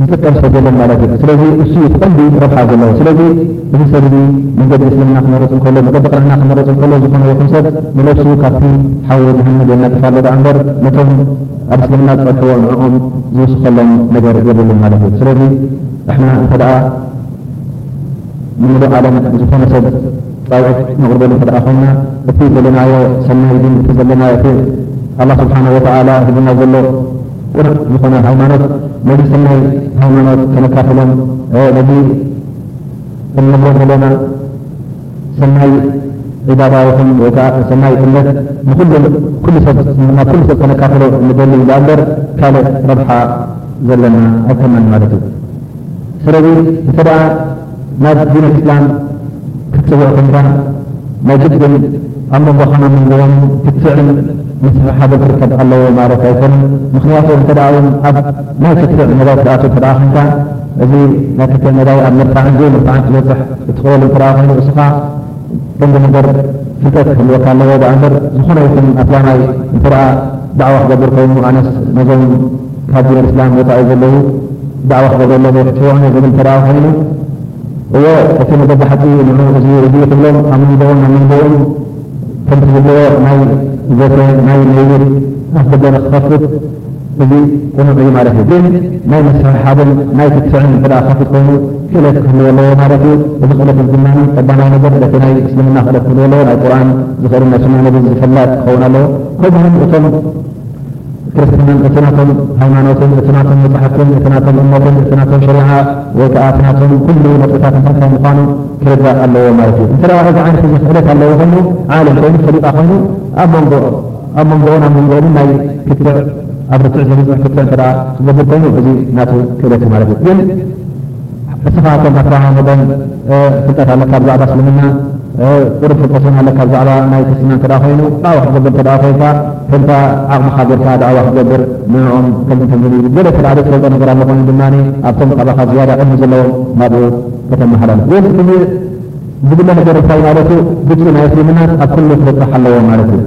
ምፍጠር ሰብ የለን ማለት እዩ ስለዚ እሱ እዩ እቲ ቀንዲ ረብሓ ዘለዎ ስለዚ እዚ ሰብ እዚ መንገዲ እስልምና ክመርፅ እንከሎ መገዲ ቅንዕና ክመርፅ እንከሎ ዝኾነ ይኹን ሰብ ንነብሱ ካብቲ ሓዊ ገሃነብ የናግፋ ኣሎ ደኣ እምበር ነቶም ኣብ እስልምና ዝፀንሕዎ ንዕኦም ዝውስኸሎም ነገር የብሉን ማለት እዩ ስለዚ ንሕና እንተደኣ ንምሉእ ዓለም ዝኾነ ሰብ ፃውዒት ነቕርበሉ እንተደኣ ኮይና እቲ ዘለናዮ ሰናይ ዲን እቲ ዘለናዮ እቲ ኣላህ ስብሓነሁ ወተዓላ ሂቡና ዘሎ ቅሩብ ዝኾነ ሃይማኖት ነዚ ሰናይ ሃይማኖት ከነካፍሎም ነዚ እንብሎ ዘለና ሰናይ ዒባዳ ይኹን ወይ ከዓ ሰናይ እምነት ንኹሉ ኩሉ ሰብ ናብ ኩሉ ሰብ ከነካፍሎ ንደሊ እንዳ እምበር ካልእ ረብሓ ዘለና ኣይኮናን ማለት እዩ ስለዚ እንተ ደኣ ናብ ዲን እስላም ክትጽውዕ ኮንካ ናይ ግድን ኣብ መንጎኻን ኣብ መንጎኦም ክትዕን ምስሕሓብን ክርከብ ኣለዎ ማለት ኣይኮነን። ምኽንያቱ እንተድኣ ውን ኣብ ናይ ክትዕ መዳይ ክትኣቱ እንተድኣ ኮንካ እዚ ናይ ክትዕ መዳይ ኣብ ምርታዕን ዘይምርታዕን ክትበጽሕ እትኽእል እንተድኣ ኮይኑ እስኻ ቀንዲ ነገር ፍልጠት ክህልወካ ኣለዎ። ድኣ እምበር ዝኾነ ይኹን ኣስላማይ እንተድኣ ዳዕዋ ክገብር ኮይኑ ኣነስ ነዞም ካብ ብምስላም ወጻኢ ዘለዉ ዳዕዋ ክገብረሎም ወይ ክጽውዖም እየ ዝብል እንተደኣ ኮይኑ፣ እወ እቲ መገዲ ሓቂ ንዑ እዚ እዩ እዚ እዩ ክብሎም ኣብ መንጎኦም ናብ መንጎኦም ከምቲ ዝብልዎ ናይ ዘተ ናይ ነይቢር ኣፍ ደገ ንክኸፍት እዚ ቅኑዕ እዩ ማለት እዩ። ግን ናይ ምስሕሓብን ናይ ክትዕን እንተደኣ ክኸፍት ኮይኑ ክእለት ክህልዎ ኣለዎ ማለት እዩ። እዚ ክእለት እዚ ድማ ቀዳማይ ነገር በቲ ናይ እስልምና ክእለት ክህልዎ ኣለዎ፣ ናይ ቁርኣን ዝኽእልን ናይ ሱና ነቢ ዝፈላጥ ክኸውን ኣለዎ። ከምኡውን እቶም ክርስትናን እቲ ናቶም ሃይማኖትን እቲ ናቶም መጻሕፍትን እቲ ናቶም እምነትን እቲ ናቶም ሸሪዓ ወይ ከኣ እቲ ናቶም ኩሉ ነጥብታት እንታይ ምዃኑ ክርዳእ ኣለዎ ማለት እዩ። እንተ እዚ ዓይነት እዚ ክእለት ኣለዎ ኮይኑ ዓለም ኮይኑ ፈሊጣ ኮይኑ ኣብ መንጎ ኣብ መንጎኡን ኣብ መንጎኡን ናይ ክትዕ ኣብ ርትዕ ዘብጽሕ ክትዕ እንተ ክገብር ኮይኑ እዚ ናቱ ክእለት እዩ ማለት እዩ ግን እስኻ ከም ኣስራሃ መጠን ፍልጠት ኣለካ ብዛዕባ እስልምና ቁሩብ ፍልጠት ውን ኣለካ ብዛዕባ ናይ ክርስትና እንተ ኮይኑ ዳዕዋ ክትገብር እንተ ኮይንካ ከምታ ዓቕምኻ ጌርካ ዳዕዋ ክትገብር ንዕኦም ከምዚ ከምዚ ኢሉ ገለ እንተ ዘይትፈልጦ ነገር ኣሎ ኮይኑ ድማ ኣብቶም ካባኻ ዝያዳ ዕድመ ዘለዎም ናብኡ ከተመሓላልፍ ግን እዚ ዝብለ ነገር እንታይ ማለት እዩ ግብፂ ናይ እስልምና ኣብ ኩሉ ክበፅሕ ኣለዎ ማለት እዩ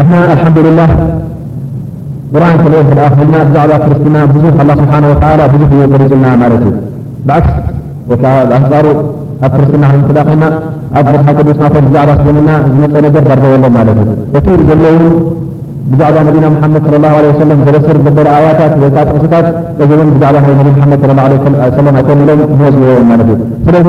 እሕና ኣልሓምዱሊላህ ቁርን ክንሪኦ ክኣ ኮይና ብዛዕባ ክርስትና ብዙሕ ኣላ ስብሓን ወተላ ብዙሕ እዩ ገሊፁልና ማለት እዩ ብዓስ ወይከዓ ብኣንፃሩ ኣብ ክርስትና ክ ክዳ ኮይና ኣብ መርሓ ቅዱስ ናቶም ብዛዕባ ስልምና ዝመፀ ነገር ዳርገበሎ ማለት እዩ እቲ ዘለዉ ብዛዕባ ነቢና ሓመድ ለ ላሁ ለ ሰለም ዘበስር ዘበለ ኣያታት ወይከዓ ጥቕስታት እዚ እውን ብዛዕባ ናይ ነቢ ሓመድ ለ ላ ሰለም ኣይኮንሎም ሞዝዎዎም ማለት እዩ ስለዚ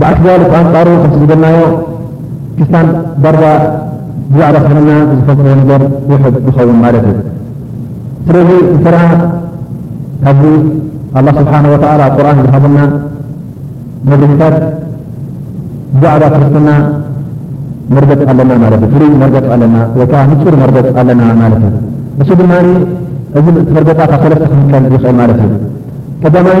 ብኣትጋሉ ብኣንጻሩ ከምቲ ዝበልናዮ ክስታን ዳርጋ ብዛዕባ ሕልና ብዝፈልጥዎ ነገር ውሕድ ይኸውን ማለት እዩ ስለዚ እንተደኣ ካብዚ ኣላ ስብሓን ወተላ ቁርን ዝሃቡና መብርህታት ብዛዕባ ክርስትና መርገፅ ኣለና ማለት እዩ ፍሉይ መርገፅ ኣለና ወይ ከዓ ንፁር መርገፅ ኣለና ማለት እዩ ንሱ ድማ እዚ መርገፃ ካብ ሰለስተ ክምቀል ይኽእል ማለት እዩ ቀዳማይ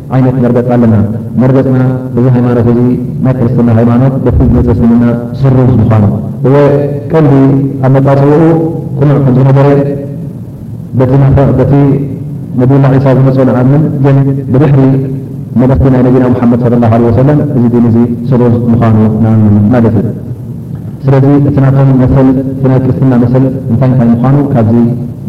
ዓይነት መርገጽ ኣለና። መርገጽና እዚ ሃይማኖት እዚ ናይ ክርስትና ሃይማኖት በቲ ዝመጸ እስልምና ስሩዝ ምዃኑ። እወ ቀንዲ ኣመጻጽእኡ ቅኑዕ ከም ዝነበረ በቲ ናተ በቲ ነብዩላህ ዒሳ ዝመጾ ንኣምን ግን ብድሕሪ መልእኽቲ ናይ ነብይና ሙሓመድ ሰለላሁ ዓለይሂ ወሰለም እዚ ዲን እዚ ስሩዝ ምዃኑ ንኣምን ማለት እዩ። ስለዚ እቲ ናቶም መሰል እቲ ናይ ክርስትና መሰል እንታይ እንታይ ምዃኑ ካብዚ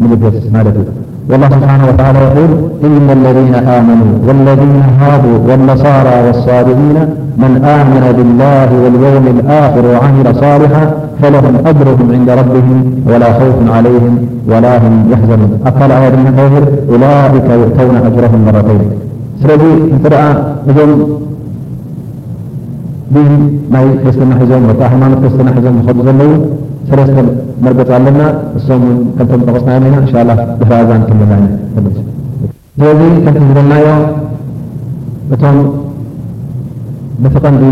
ንብገስ ማለት እዩ። والله سبحانه وتعالى يقول إن الذين آمنوا والذين هابوا والنصارى والصابئين من آمن بالله واليوم الآخر وعمل صالحا فلهم أجرهم عند ربهم ولا خوف عليهم ولا هم يحزنون قال يادمر أولئك يؤتون أجرهم مرتين ل ر م ግን ናይ ክርስትና ሒዞም ወይ ከዓ ሃይማኖት ክርስትና ሒዞም ዝኸዱ ዘለዉ ሰለስተ መርገፂ ኣለና እሶም እውን ከምቶም ዝጠቐስናዮም ኢና እንሻላህ ድሕሪ ኣዛን ክንመፃ ኢና ተመልሱ ስለዚ ከምቲ ዝበልናዮ እቶም በቲ ቀንዲ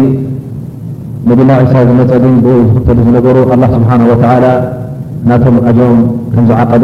ነቢላ ዒሳ ዝመፀ ዲን ብኡ ዝኽተሉ ዝነበሩ ኣላህ ስብሓን ወተዓላ ናቶም ኣጆኦም ከም ዝዓቐበ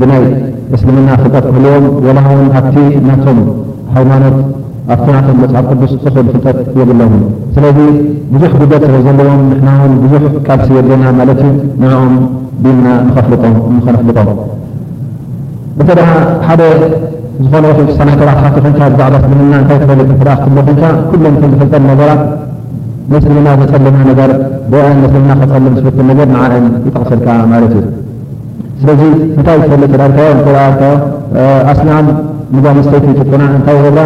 ብናይ እስልምና ፍልጠት ክህልዎም ወላ ውን ኣብቲ ናቶም ሃይማኖት ኣብቲ ናቶም መጽሓፍ ቅዱስ እኹል ፍልጠት የብሎምን ስለዚ ብዙሕ ጉድለት ስለ ዘለዎም ንሕና ውን ብዙሕ ቃልሲ የድልየና ማለት ዩ ንዕኦም ዲንና ንኸፍልጦም ንኸነፍልጦም እንተ ደኣ ሓደ ዝኾነ ይኹን ክስታናይ ተባዕትኻ ተኾንካ ብዛዕባ እስልምና እንታይ ትፈልጥ እንተ ደኣ ክትብሎ ኮንካ ኩለን ከም ዝፈልጠን ነገራት ንእስልምና ዘጸልማ ነገር ብኦን ንእስልምና ከጸልም ዝፍትን ነገር ንዓኣን ይጠቕሰልካ ማለት ዩ ስለዚ እንታይ ትፈልጥ ዳርካዮ እንተ ኣልካዮ ኣስናን ንዛ ኣንስተይቲ ጭቁና እንታይ ይገብራ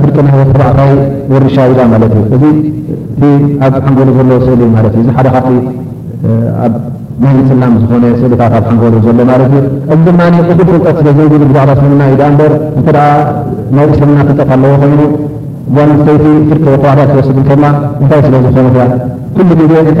ፍርቂ ናይ ወዲ ተባዕታይ ወሪሻ ኢላ ማለት እዩ እዚ እቲ ኣብ ሓንጎሉ ዘሎ ስእሊ እዩ ማለት እዩ እዚ ሓደ ካብቲ ኣብ ናይ ምጽላም ዝኾነ ስእልታት ኣብ ሓንጎሉ ዘሎ ማለት እዩ እዚ ድማ ቅቡል ፍልጠት ስለ ዘይብሉ ብዛዕባ እስልምና እዩ ደኣ እምበር እንተ ናይ እስልምና ፍልጠት ኣለዎ ኮይኑ ጓል ኣንስተይቲ ፍርቂ ወዲ ተባዕታይ ክትወስድ እንከላ እንታይ ስለ ዝኾነት እያ ኩሉ ግዜ እንተ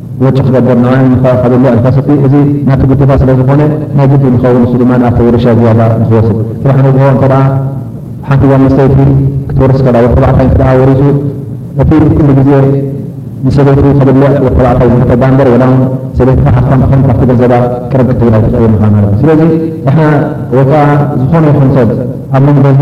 ወጪ ክገብር ንዓይ ንኸኸብለይ ኣንፈስቲ እዚ ናቱ ግዴታ ስለ ዝኾነ ናይ ግድን ይኸውን ንሱ ድማ ኣብቲ ውርሻ ዝያዳ ንኽወስድ ጽባሕ ንግሆ እንተ ሓንቲ ጓል ኣንስተይቲ ክትወርስ ከላ ወዲ ተባዕታይ እንተ ወሪሱ እቲ ኩሉ ግዜ ንሰበይቱ ከብልዕ ወዲ ተባዕታይ ዝምተባ እምበር ወላ እውን ሰበይትኻ ሃፍታም ትኾን ካብቲ ገንዘባ ቅርብ ክትብል ኣይትኽእልን ኢኻ ማለት እዩ ስለዚ ንሕና ወይ ከዓ ዝኾነ ይኹን ሰብ ኣብ መንጎ እዚ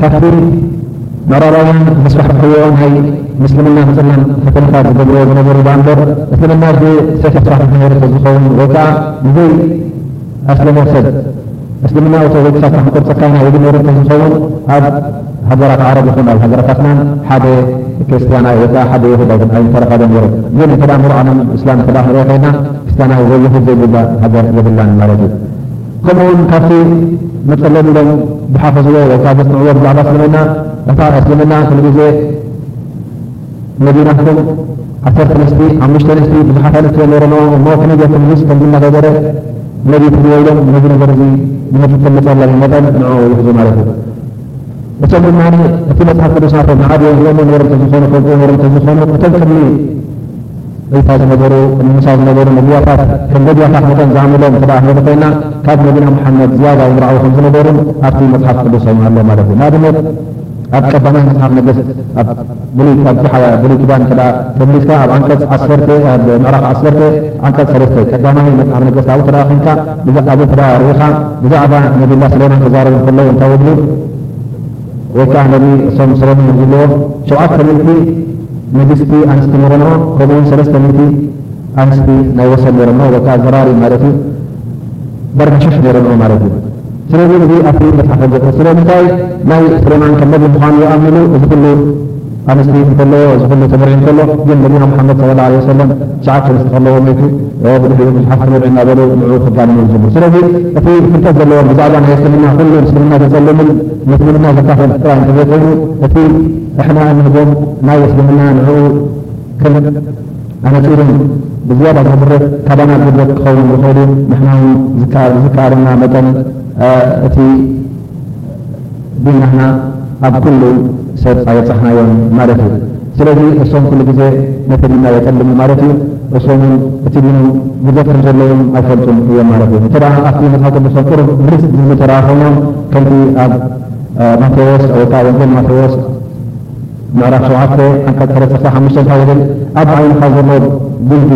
ካብቲ ምዕራባውያን ዘስፋሕፍሕዎ ናይ ምስልምና ምጽላም ፈተነታት ዝገብርዎ ዝነበሩ ደኣ እምበር፣ እስልምና ብሰይፊ ጥራሕ ምሒር ተዝኸውን ወይ ከኣ ንዘይ ኣስለመ ሰብ እስልምና እቶ ወይ ክሳብካ ክንቆርጸካ ኢና ይብል ነይሩ እንተዝኸውን ኣብ ሃገራት ዓረብ ይኹን ኣብ ሃገራታትናን ሓደ ክርስትያናይ ወይ ከኣ ሓደ የሁድ ኣይምተረኸበን ነይሩ። ግን እንተ ሙሉእ ዓለም እስላም እንተ ክንሪኦ ኮይና ክርስትያናይ ወይ የሁድ ዘይብላ ሃገር የብላን ማለት እዩ። ከምኡውን ካብቲ መጸለሊ ኢሎም ዝሓፈዝዎ ወይ ከኣ ዘስምዕዎ ብዛዕባ እስልምና እታ እስልምና ኩሉ ግዜ መዲናኩም ዓሰርተ ኣንስቲ ሓሙሽተ ኣንስቲ ብዙሓት ኣንስቲ የነረንኦ እሞ ከመይ ጌርኩም ህዝቢ ከም ዝነጋገረ ነቢ ትብዎ ኢሎም ነዚ ነገር እዚ ንህዝቢ ከም መጸለሊ መጠን ንዕኡ ይሕዙ ማለት እዩ እቶም ድማ እቲ መፅሓፍ ቅዱስ ናቶም ንዓብዮም ሂቦሞ ነሮም ተዝኾኑ ፈልጥዎ ነሮም ተዝኾኑ እቶም ቅድሚ እታ ዝነበሩ ምሳ ዝነበሩ ነብያታት ከም ነብያታት መጠን ዝኣመሎም እንተ ክንርኢ ኮይና ካብ ነቢና ሙሓመድ ዝያዳ ይምርዓዉ ከም ዝነበሩን ኣብቲ መጽሓፍ ቅዱሶም ኣሎ ማለት እዩ። ንኣብነት ኣብ ቀዳማይ መጽሓፍ ነገስት ኣብ ብሉይ ካብ ዝሓ ብሉይ ኪዳን እንተ ተመሊስካ ኣብ ዓንቀጽ ዓሰርተ ኣብ ምዕራፍ ዓሰርተ ዓንቀጽ ሰለስተ ቀዳማይ መጽሓፍ ነገስት ኣብኡ እንተ ኮንካ ብዛዕባ እንተ ርኢኻ ብዛዕባ ነቢላ ስለይማን ክዛረቡ ከለዉ እንታይ ይብሉ ወይ ከኣ ነዚ እሶም ምስረታ ንዝብልዎ ሸውዓተ ሚእቲ ንግስቲ ኣንስቲ ኔረንኦ ከምኡ ውን ሰለስተ ሚእቲ ኣንስቲ ናይ ወሰን ኔረንኦ ወይ ከኣ ዘራሪ ማለት እዩ በርሀ ሽሕ ኔረንኦ ማለት እዩ ስለዚ እዚ ኣብቲ መጽሓፈ ዘክር ስለምንታይ ናይ ሱሌማን ከም ነቢ ምዃኑ ይኣምንሉ እዚ ኩሉ ኣንስቲ እንተለዎ እዚ ኩሉ ተመሪዑ እንከሎ ግን ነቢና ሙሓመድ ሰለላሁ ዓለይሂ ወሰለም ትሽዓተ ኣንስቲ ከለዎ ሞይቱ ብድሕሪኡ ብዙሓት ተመርዒ እናበሉ ንዕኡ ከጋንኑ ይጅምሩ ስለዚ እቲ ፍልጠት ዘለዎም ብዛዕባ ናይ እስልምና ኩሉ ምስልምና ዘፀልምን ምስልምና ዘካፍር ጥራይ እንተዘይኮይኑ እቲ እሕና እንህቦም ናይ እስልምና ንዕኡ ክን ኣነጺሩን ብዝያዳ ዝምርጥ ካባና ዝምረጽ ክኸውን ዝኽእል እዩ ንሕና ውን ዝከኣለና መጠን እቲ ግን ንሕና ኣብ ኩሉ ሰብ ኣየብጻሕናዮን ማለት እዩ ስለዚ እሶም ኩሉ ግዜ ነቲ ዲንና የጸልሙ ማለት እዩ እሶም ውን እቲ ዲኖም ጉድለት ከም ዘለዎም ኣይፈልጡን እዮም ማለት እዩ እንተ ኣብቲ መጽሓፍ ቅዱሶም ቁሩብ ምልስ ዝብሉ እንተ ኮይኖም ከምቲ ኣብ ማቴዎስ ወይ ከኣ ወንጌል ማቴዎስ ምዕራፍ ሸውዓተ ዓንቀጽ ሰለስተ ክሳብ ሓሙሽተ እንታይ ይብል ኣብ ዓይንኻ ዘሎ ጉንዲ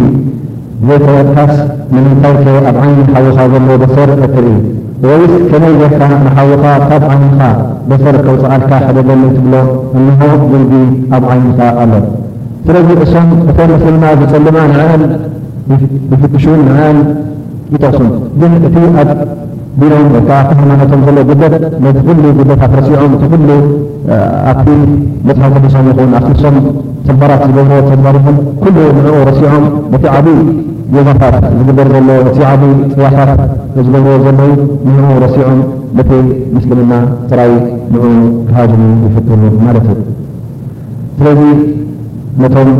ዘይተወድካስ ንምንታይ ከ ኣብ ዓይኒ ሓውኻ ዘሎ በሰር እትርኢ ወይስ ከመይ ጌርካ ንሓውኻ ካብ ዓይንኻ በሰር ከውጽኣልካ ሕደገለይ ትብሎ እንሆ ግምቢ ኣብ ዓይንኻ ኣሎ ስለዚ እሶም እተን ንስልና ዝጸልማ ንዐኣን ይፍትሹን ንዐኣን ይጠቕሱን ግን እቲ ኣብ ቢሎም በቃ እቲ ሃይማኖቶም ዘሎ ጉድለት ነቲ ኩሉ ጉድለታት ረሲዖም እቲ ኩሉ ኣብቲ መፅሓፍ ቅዱሶም ይኹን ኣብቲ ንሶም ተግባራት ዝገብርዎ ተግባር ይኹን ኩሉ ንዕኡ ረሲዖም ነቲ ዓብዪ ጌጋታት ዝግበር ዘሎ እቲ ዓብዪ ፅያፋት ዝገብርዎ ዘለዉ ንዕኡ ረሲዖም ነቲ ምስልምና ጥራይ ንዕኡ ክሃድሙ ይፍትኑ ማለት እዩ። ስለዚ ነቶም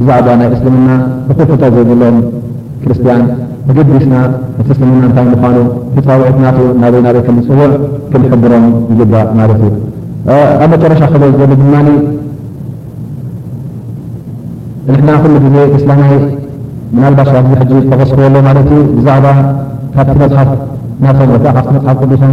ብዛዕባ ናይ እስልምና እኹል ፍልጠት ዘይብሎም ክርስትያን ተገዲስና እቲ እስልምና እንታይ ምዃኑ እቲ ጻውዒት ናቱ ናበይ ናበይ ከም ዝጽውዕ ክንሕብሮም ይግባእ ማለት እዩ። ኣብ መጨረሻ ክብሎ ዝደሊ ድማ ንሕና ኩሉ ግዜ እስላማይ ምናልባሽ ኣብዚ ሕጂ ዝተቐስክዎ ኣሎ ማለት እዩ ብዛዕባ ካብቲ መጽሓፍ ናቶም ወይ ከዓ ካብቲ መጽሓፍ ቅዱሶም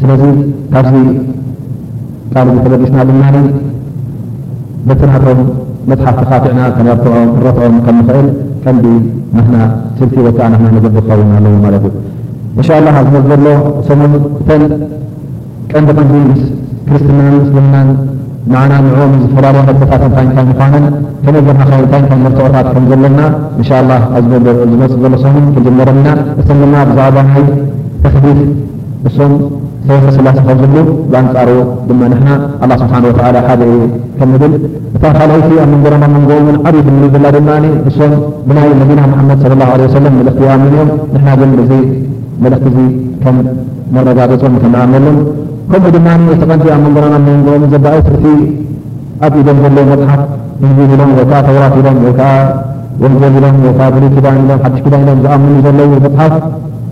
ስለዚ ካብዚ ቃል እዚ ተበጊስና ድማ በቲ ናቶም መጽሓፍ ተኻቲዕና ከነርትዖም ክንረትዖም ከም ንኽእል ቀንዲ ናህና ስልቲ ወይ ከኣ ናህና መገዲ ክኸውን ኣለዎ ማለት እዩ። እንሻላህ ኣብዚ መጽ ዘሎ ሰሙን እተን ቀንዲ ቀንዲ ምስ ክርስትናን እስልምናን ንዓና ንዕኦም ዝፈላለያ ነጥብታት እንታይ እንታይ ምዃነን ከመይ ጌርና ከ እንታይ እንታይ መርትዖታት ከም ዘለና እንሻላህ ኣብ ዝመጽእ ዘሎ ሰሙን ክንጅመረን ኢና። እሰን ድማ ብዛዕባ ናይ ተሕዲት እሶም ሰበኻ ስላሰ ካብ ዝብሉ ብኣንጻሩ ድማ ንሕና ኣላህ ስብሓን ወተዓላ ሓደ እዩ ከም ንብል እታ ካልኣይቲ ኣብ መንጎናን ኣብ መንጎኦምን ዓብይ ድልድል ዘላ ድማ እሶም ብናይ ነቢና ሙሓመድ ሰለ ላሁ ዓለይሂ ወሰለም መልእኽቲ ይኣምኑ እዮም ንሕና ግን እዚ መልእኽቲ እዚ ከም ነረጋገጾም ከም ንኣምነሉን ከምኡ ድማ እቲ ቀንዲ ኣብ መንጎናን ኣብ መንጎኦምን ዘባእስ እቲ ኣብ ኢዶም ዘሎ መፅሓፍ እንጂል ኢሎም ወይ ከዓ ተውራት ኢሎም ወይ ከዓ ወንጌል ኢሎም ወይ ከዓ ብሉይ ኪዳን ኢሎም ሓድሽ ኪዳን ኢሎም ዝኣምኑ ዘለዉ መፅሓፍ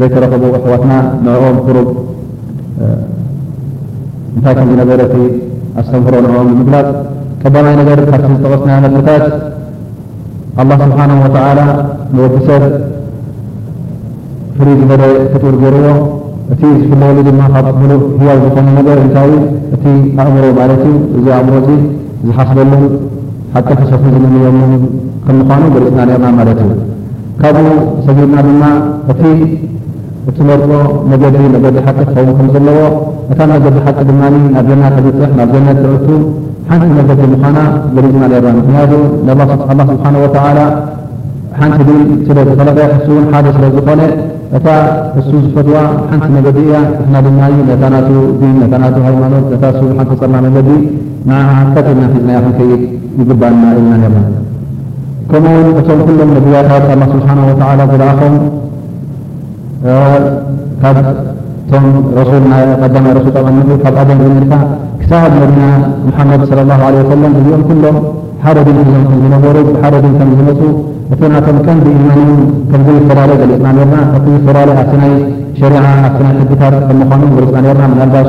ዘይተረኸቡ ኣሕዋትና ንዕኦም ቁሩብ እንታይ ከም ዝነበረ እቲ ኣስተምህሮ ንዕኦም ንምግላጽ ቀዳማይ ነገር ካብቲ ዝጠቐስናዮ ነጥብታት ኣላህ ስብሓነሁ ወተዓላ ንወዲ ሰብ ፍልይ ዝበለ ፍጡር ገይርዎ እቲ ዝፍለየሉ ድማ ካብ ምሉእ ህያው ዝኾነ ነገር እንታይ እዩ እቲ ኣእምሮ ማለት እዩ እዚ ኣእምሮ እዚ ዝሓስበሉን ሓቂ ክሰፍን ዝምንየሉን ከም ምዃኑ ገሊጽና ነርና ማለት እዩ ካብኡ ሰጊርና ድማ እቲ እትመርጾ መገዲ መገዲ ሓቂ ክኸውን ከም ዘለዎ፣ እታ መገዲ ሓቂ ድማ ናብ ጀና ተብጽሕ፣ ናብ ጀነት ተእቱ ሓንቲ መገዲ ምዃና ገሊጽና ኔርና። ምኽንያቱ ንኣላህ ስብሓነሁ ወተዓላ ሓንቲ ዲን ስለ ዝኸለቐ እሱ'ውን ሓደ ስለ ዝኾነ እታ እሱ ዝፈትዋ ሓንቲ መገዲ እያ፣ ንሕና ድማ ነታ ናቱ ዲን፣ ነታ ናቱ ሃይማኖት፣ ነታ እሱ ዝሓንጸጸልና መገዲ ንዓኣ ቀጥ ኢልና ሒዝናያ ክንከይድ ይግብኣና ኢልና ኔርና። ከምኡውን እቶም ኩሎም ነብያታት ኣላህ ስብሓነሁ ወተዓላ ዝለኣኾም ካብቶም ረሱል ናይ ቀዳማይ ረሱል ጠቐምቲ ካብ ኣደም ጀሚርካ ክሳብ ነቢና ሙሓመድ ሰለላሁ ዓለይሂ ወሰለም እዚኦም ኩሎም ሓደ ዲን ሒዞም ከም ዝነበሩ ብሓደ ዲን ከም ዝመፁ እቲ ናቶም ቀንዲ ኢማንን ከም ዘይፈላለ ገሊፅና ነርና እቲ ዝፈላለ ኣብቲ ናይ ሸሪዓ ኣብቲ ናይ ሕግታት ከም ምዃኑ ገሊፅና ነርና ምናልባሽ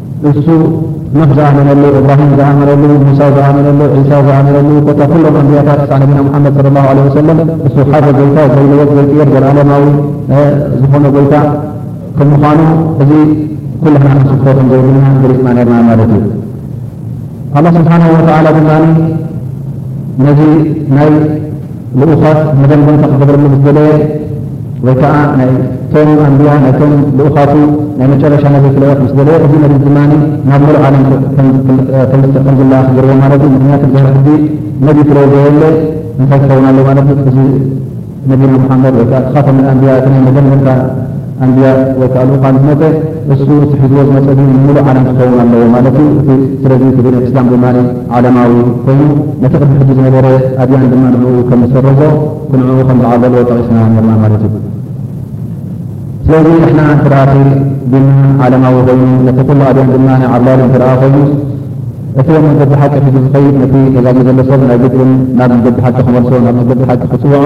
እሱ ኖህ ዝኣመነሉ፣ እብራሂም ዝኣመነሉ፣ ሙሳ ዝኣመነሉ፣ ዒሳ ዝኣመነሉ፣ ኮታ ኩሎም ኣንብያታት ክሳዕ ነቢና ሙሓመድ ሰለላሁ ዓለይሂ ወሰለም እሱ ሓደ ጎይታ ዘይለወጥ ዘይቅየር ዘለኣለማዊ ዝኾነ ጎይታ ከም ምዃኑ እዚ ኩላህና ክንስብኮ ከም ዘይብልና ገሊፅና ነርና ማለት እዩ። ኣላህ ስብሓነሁ ወተዓላ ድማ ነዚ ናይ ልኡኻት መደምደምታ ክገብረሉ ምስ ደለየ ወይ ከኣ ናይቶም ኣንብያ ናይቶም ልኡኻቱ ናይ መጨረሻ መግለጺ ልኡኽ ምስ ደለየ እዚ መግልጺ ድማ ናብ ምሉእ ዓለም ከምስጥ ከም ዝለኣኽ ገይርዎ ማለት እዩ። ምኽንያቱ ድሕሪ ሕጂ ነቢ ስለ ዘየለ እንታይ ክኸውን ኣለዎ ማለት እዩ። እዚ ነቢና ሙሓመድ ወይ ከኣ እቲ ኻተመል ኣንብያ እቲ ናይ መደምደምታ ኣንብያ ወይ ከኣ ልኡካን ዝመጸ እሱ እቲ ሒዝዎ ዝመጸ ድዩ ንምሉእ ዓለም ክኸውን ኣለዎ ማለት እዩ እቲ ስለዚ እቲ ዲን ኣልእስላም ድማ ዓለማዊ ኮይኑ ነቲ ቅድሚ ሕጂ ዝነበረ ኣድያን ድማ ንዕኡ ከም ዝሰረዞ ክንዕኡ ከም ዝዓበዶ ጠቂስና ኔርና ማለት እዩ ስለዚ ንሕና እንተ እቲ ዲንና ዓለማዊ ኮይኑ ነቲ ኩሉ ኣድያን ድማ ዓብላሊ እንተ ኮይኑ እቲ ብ መገዲ ሓቂ ሒዙ ዝኸይድ ነቲ ተጋጊ ዘሎ ሰብ ናይ ግድን ናብ መገዲ ሓቂ ክመልሶ ናብ መገዲ ሓቂ ክጽውዖ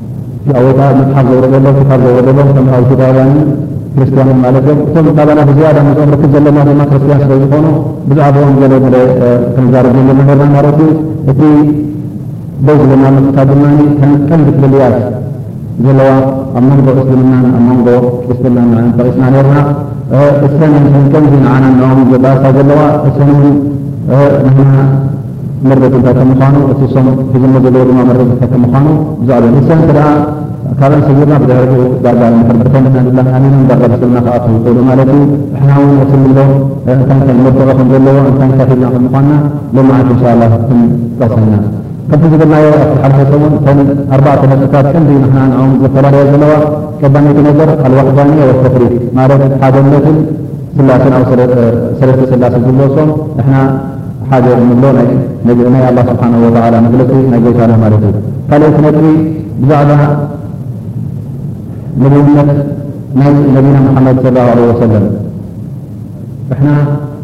ሻወታ መጽሓፍ ዘውረደሎም ክታብ ዘውረደሎም ከም ኣውሱዳውያንን ክርስትያንን ማለት እዮም። እቶም ካባና ብዝያዳ ምስኦም ርክብ ዘለና ድማ ክርስትያን ስለ ዝኾኑ ብዛዕብኦም ገለ ገለ ክንዛረብ ዘለና ኔርና ማለት እዩ። እቲ ደው ዝበልናሉ ክታብ ድማ ከም ቀንዲ ፍልልያት ዘለዋ ኣብ መንጎ እስልምናን ኣብ መንጎ ክርስትናን ንዕን ጠቒስና ኔርና። እሰን እየን ከም ከምዚ ንዓናን ንኦምን ዘጣርሳ ዘለዋ። እሰን እውን ንሕና ምርግ እንታይ ከም ምዃኑ እቲ ሶም ሒዞሞ ዘለዉ ድማ ምርግ እንታይ ከም ምዃኑ ብዛዕባ ንሰን እንተ ደኣ ካብኣን ሰጊርና ብድሕሪኡ ዳርጋ ንምሕር ብኸመይ ኢና ንብለን ኣሚኖም ዳርጋ ብስልምና ክኣትዉ ይኽእሉ ማለት እዩ ንሕና እውን ነቲ ንብሎ እንታይ እንታይ መርትዖ ከም ዘለዎ እንታይ እንታይ ሒዝና ከም ምዃንና ሎምዓንቲ እንሻኣላህ ክንጠቕሰን ኢና ከምቲ ዝብልናዮ ኣብቲ ዝሓለፈ ሰሙን እተን ኣርባዕተ ነጥብታት ቀንዲ ንሕና ንዕኦም ዘፈላለያ ዘለዋ ቀዳመይቲ ነገር ኣልዋሕዳንያ ወተፍሪድ ማለት ሓደነትን ስላሴን ኣብ ሰለስተ ስላሴ ዝብሎሶም ንሕና ሓደ እዮም ንብሎ ናይ ናይ ኣላህ ስብሓነሁ ወተዓላ መግለፂ ናይ ጎይታና ማለት እዩ። ካልኦት ነጥቢ ብዛዕባ ነብይነት ናይ ነቢና ሙሓመድ ሰለላሁ ዓለይሂ ወሰለም ንሕና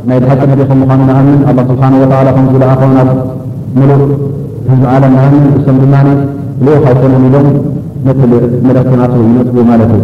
ናይ ብሓቂ ነቢ ከም ምዃኑ ንኣምን ኣላህ ስብሓነሁ ወተዓላ ከም ዝለኣኾ ናብ ምሉእ ህዝቢ ዓለም ንኣምን እሶም ድማ ልኡኽ ኣይኮነን ኢሎም ነቲ መልእኽቲ ናቱ ይነፅጉ ማለት እዩ።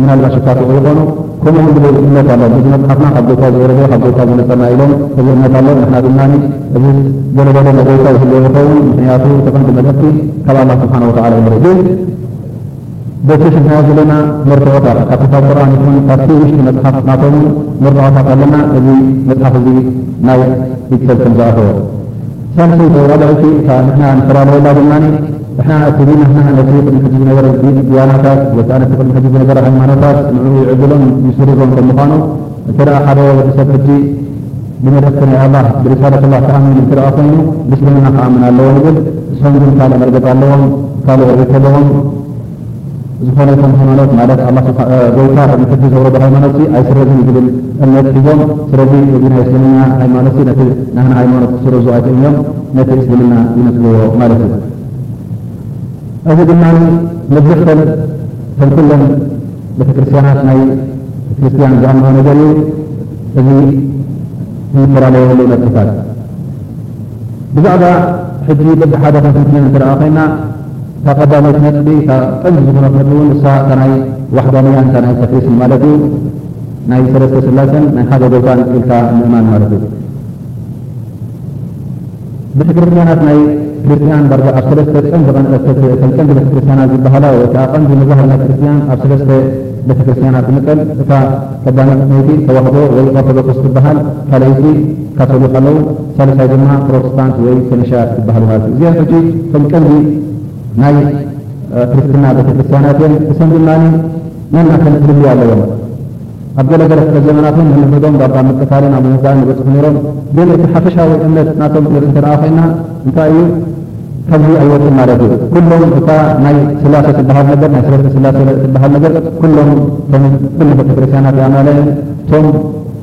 ምናልባሽ እኳ ክብሉ ይኾኑ፣ ከምኡውን ዝብል እምነት ኣሎም። እዚ መጽሓፍና ካብ ጎይታ ዝወረደ፣ ካብ ጎይታ ዝመጸና ኢሎም ክብል እምነት ኣሎም። ንሕና ድማ እዚ ገለ ገለ ናይ ጎይታ ይህልዎ ይኸውን፣ ምኽንያቱ እቲ ቀንዲ መልእኽቲ ካብ ኣላህ ስብሓነሁ ወተዓላ እዩ ነይሩ። ግን በቲ ሒዝናዮ ዘለና መርትዖታት ካብቲ ካብ ቁርኣን ይኹን ካብቲ ውሽጢ መጽሓፍ ናቶም እውን መርትዖታት ኣለና እዚ መጽሓፍ እዚ ናይ ኢድ ሰብ ከም ዝኣተወ። ሳልሰይቲ ወይ ራብዐይቲ እታ ንሕና ንፈላለየላ ድማ ንሕና እቲ ሊናህና ነቲ ቅድሚ ሕጂ ዝነበረ ዲያናታት ወይ ከኣ ነቲ ቅድሚ ሕጂ ዝነበረ ሃይማኖታት ንዕኡ ይዕድሎን ይስርዞን ከም ምዃኑ እንተ ሓደ ወዲ ሰብ ሕጂ ብመልእኽቲ ናይ ኣላህ ብሪሳለቱላህ ክኣምን እንተ ኮይኑ ምስልምና ክኣምን ኣለዎ ንብል ንሶም ግን ካልእ መርገጽ ኣለዎም ካልእ ርእይቶ ኣለዎም ዝኾነ ይኹን ሃይማኖት ማለት ኣላህ ጎይታ ቅድሚ ሕጂ ዘውረዶ ሃይማኖትሲ ኣይስረዝን እዩ ዝብል እምነት ሒዞም ስለዚ እዚ ናይ እስልምና ሃይማኖትሲ ነቲ ናህና ሃይማኖት ክስርዙ ኣይክእሉን እዮም ነቲ እስልምና ይነጽግዎ ማለት እዩ እዚ ድማ መብዝሕተን ከም ኩለን ቤተክርስትያናት ናይ ክርስትያን ዝኣምኖ ነገር እዩ እዚ እንፈላለየሉ ነጥብታት ብዛዕባ ሕጂ በብሓደ ክንትንትነን እንተ ኮይና እታ ቀዳመይቲ ነጥቢ እታ ቀንዲ ዝኾነት ነጥቢ እውን ንሳ እታ ናይ ዋሕዳንያ እታ ናይ ተክሊስም ማለት እዩ ናይ ሰለስተ ስላሰን ናይ ሓደ ጎይታን ኢልካ ምእማን ማለት እዩ። ቤተክርስትያናት ናይ ክርስትያን ዳርጋ ኣብ ሰለስተ ቀንዲ ቀንዲ እተን ቀንዲ ቤተክርስትያናት ዝበሃላ ወይ ከዓ ቀንዲ መዛህብ ናይ ክርስትያን ኣብ ሰለስተ ቤተክርስትያናት ትምቀል። እታ ቀዳመይቲ ተዋህዶ ወይ ኦርቶዶክስ ትበሃል፣ ካልኣይቲ ካቶሊክ ኣለዉ። ሳልሳይ ድማ ፕሮትስታንት ወይ ከኒሻ ዝበሃሉ ማለት እዩ። እዚኣን ሕጂ እቶም ቀንዲ ናይ ክርስትና ቤተክርስትያናት እየን። እሰን ድማ ነናተን ፍልልይ ኣለወን። ኣብ ገለ ገለ ክፍለ ዘመናት እውን ንንሑዶም ባባ ምቅታልን ኣብ ምውጋእን ይበጽሑ ነይሮም። ግን እቲ ሓፈሻዊ እምነት ናቶም ንርኢ እንተ ደኣ ኮይና እንታይ እዩ? ካብዚ ኣይወጽእን ማለት እዩ። ኩሎም እታ ናይ ስላሴ ትበሃል ነገር ናይ ሰለስተ ስላሴ ትበሃል ነገር ኩሎም እቶም ኩሉ ቤተክርስትያናት ይኣምናላ እየን። እቶም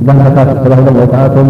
ጋንታታት ተባሂሎም ወይ ከኣ እቶም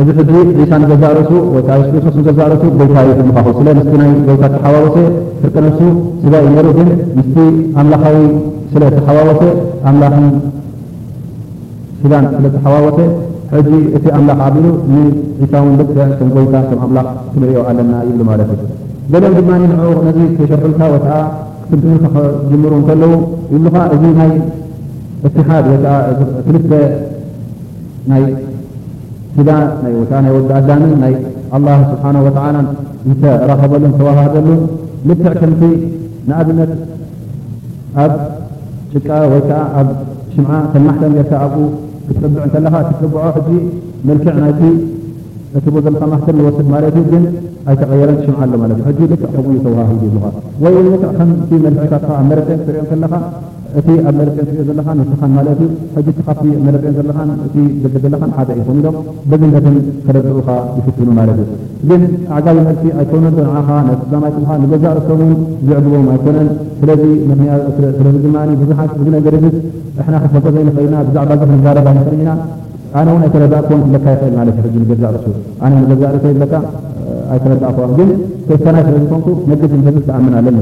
እዚ ሕጂ ዒሳ ንገዛእ ርእሱ ወይ ከኣ የሱስ ክርስቶስ ንገዛእ ርእሱ ጎይታ እዩ ክብልካ ከሎ ምስቲ ናይ ጎይታ እተሓዋወሰ ፍርቂ ነፍሱ ስጋ እዩ ነይሩ ግን ምስቲ ኣምላኻዊ ስለ እተሓዋወሰ ኣምላኽን ስጋን ስለ እተሓዋወሰ ሕጂ እቲ ኣምላኽ ኣቢሉ ንዒሳ እውን ልክዕ ከም ጎይታ ከም ኣምላኽ ክንርእዮ ኣለና ይብሉ ማለት እዩ ገሊኦም ድማ ንዕኡ ነዚ ከይሸርሑልካ ወይ ከኣ ክትንትኑልካ ክጅምሩ እንከለዉ ይብሉኻ እዚ ናይ እትሓድ ወይ ከኣ ክልተ ናይ ስጋ ናይ ወታ ናይ ወዲ ኣዳምን ናይ ኣላህ ስብሓነሁ ወተዓላን ዝተራኸበሉን ዝተዋሃሃደሉን ልክዕ ከምቲ ንኣብነት ኣብ ጭቃ ወይ ከዓ ኣብ ሽምዓ ከም ማሕተም ጌርካ ኣብኡ ክትፅብዕ እንከለኻ ትፅብዖ ሕጂ መልክዕ ናይቲ እትብሎ ዘለካ ማሕተም ይወስድ ማለት እዩ ግን ኣይተቐየረን ሽምዓ ኣሎ ማለት እዩ ሕጂ ልክዕ ከምኡ እዩ ተዋሃሂዱ ይብሉኻ ወይ እውን ልክዕ ከምቲ መልክዕካ ትኻ ኣብ መሬት ትሪኦ እንከለኻ እቲ ኣብ መለጴን ትሪኦ ዘለኻን ንስኻን ማለት እዩ ሕጂ እቲ ካብቲ መለጴን ዘለኻን እቲ ትገብር ዘለኻን ሓደ ኣይኮን ኢሎም በግነትን ከረድዑኻ ይፍትኑ ማለት እዩ ግን ኣዕጋቢ መልሲ ኣይኮነን ዶ ንዓኻ ናይ ስድራ ማይቶምኻ ንገዛእ ርእሶም ውን ዘዕግቦም ኣይኮነን ስለዚ ምኽንያት ስለዚ ድማ ብዙሓት እዚ ነገር እዝስ እሕና ክንፈልጦ ዘይንኽእል ኢና ብዛዕባ እዚ ክንዛረብ ኣይንኽእልን ኢና ኣነ ውን ኣይተረዳእክዎን ክብለካ ይኽእል ማለት እዩ ሕጂ ንገዛእ ርእሱ ኣነ ንገዛእ ርእሰይ ይብለካ ኣይተረዳእክዋን ግን ክርስትያናይ ስለዝኾንኩ ነግድ ንህዝብ ተኣምን ኣለኒ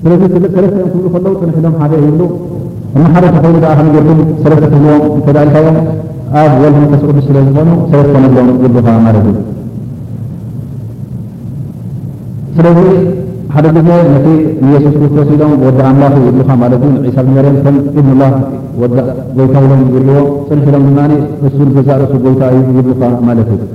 ስለዚ ክልተ ሰለስተ እዮም ክብሉ ከለዉ ጽንሕ ኢሎም ሓደ ይብሉ እሞ ሓደ ተኾይኑ ደኣ ከመይ ጌርኩም ሰለስተ ትብልዎም እንተ ደኣ ኢልካዮም ኣብ ወልድ መንፈስ ቅዱስ ስለ ዝኾኑ ሰለስተ ንብሎም ይብሉኻ ማለት እዩ ስለዚ ሓደ ግዜ ነቲ ንየሱስ ክርስቶስ ኢሎም ወዲ ኣምላኽ እዩ ይብሉኻ ማለት እዩ ንዒሳ ብን መርየም ከም ኢብኑላህ ወዲ ጎይታ ኢሎም ይብልዎ ጽንሕ ኢሎም ድማ እሱ ንገዛእ ርእሱ ጎይታ እዩ ይብሉኻ ማለት እዩ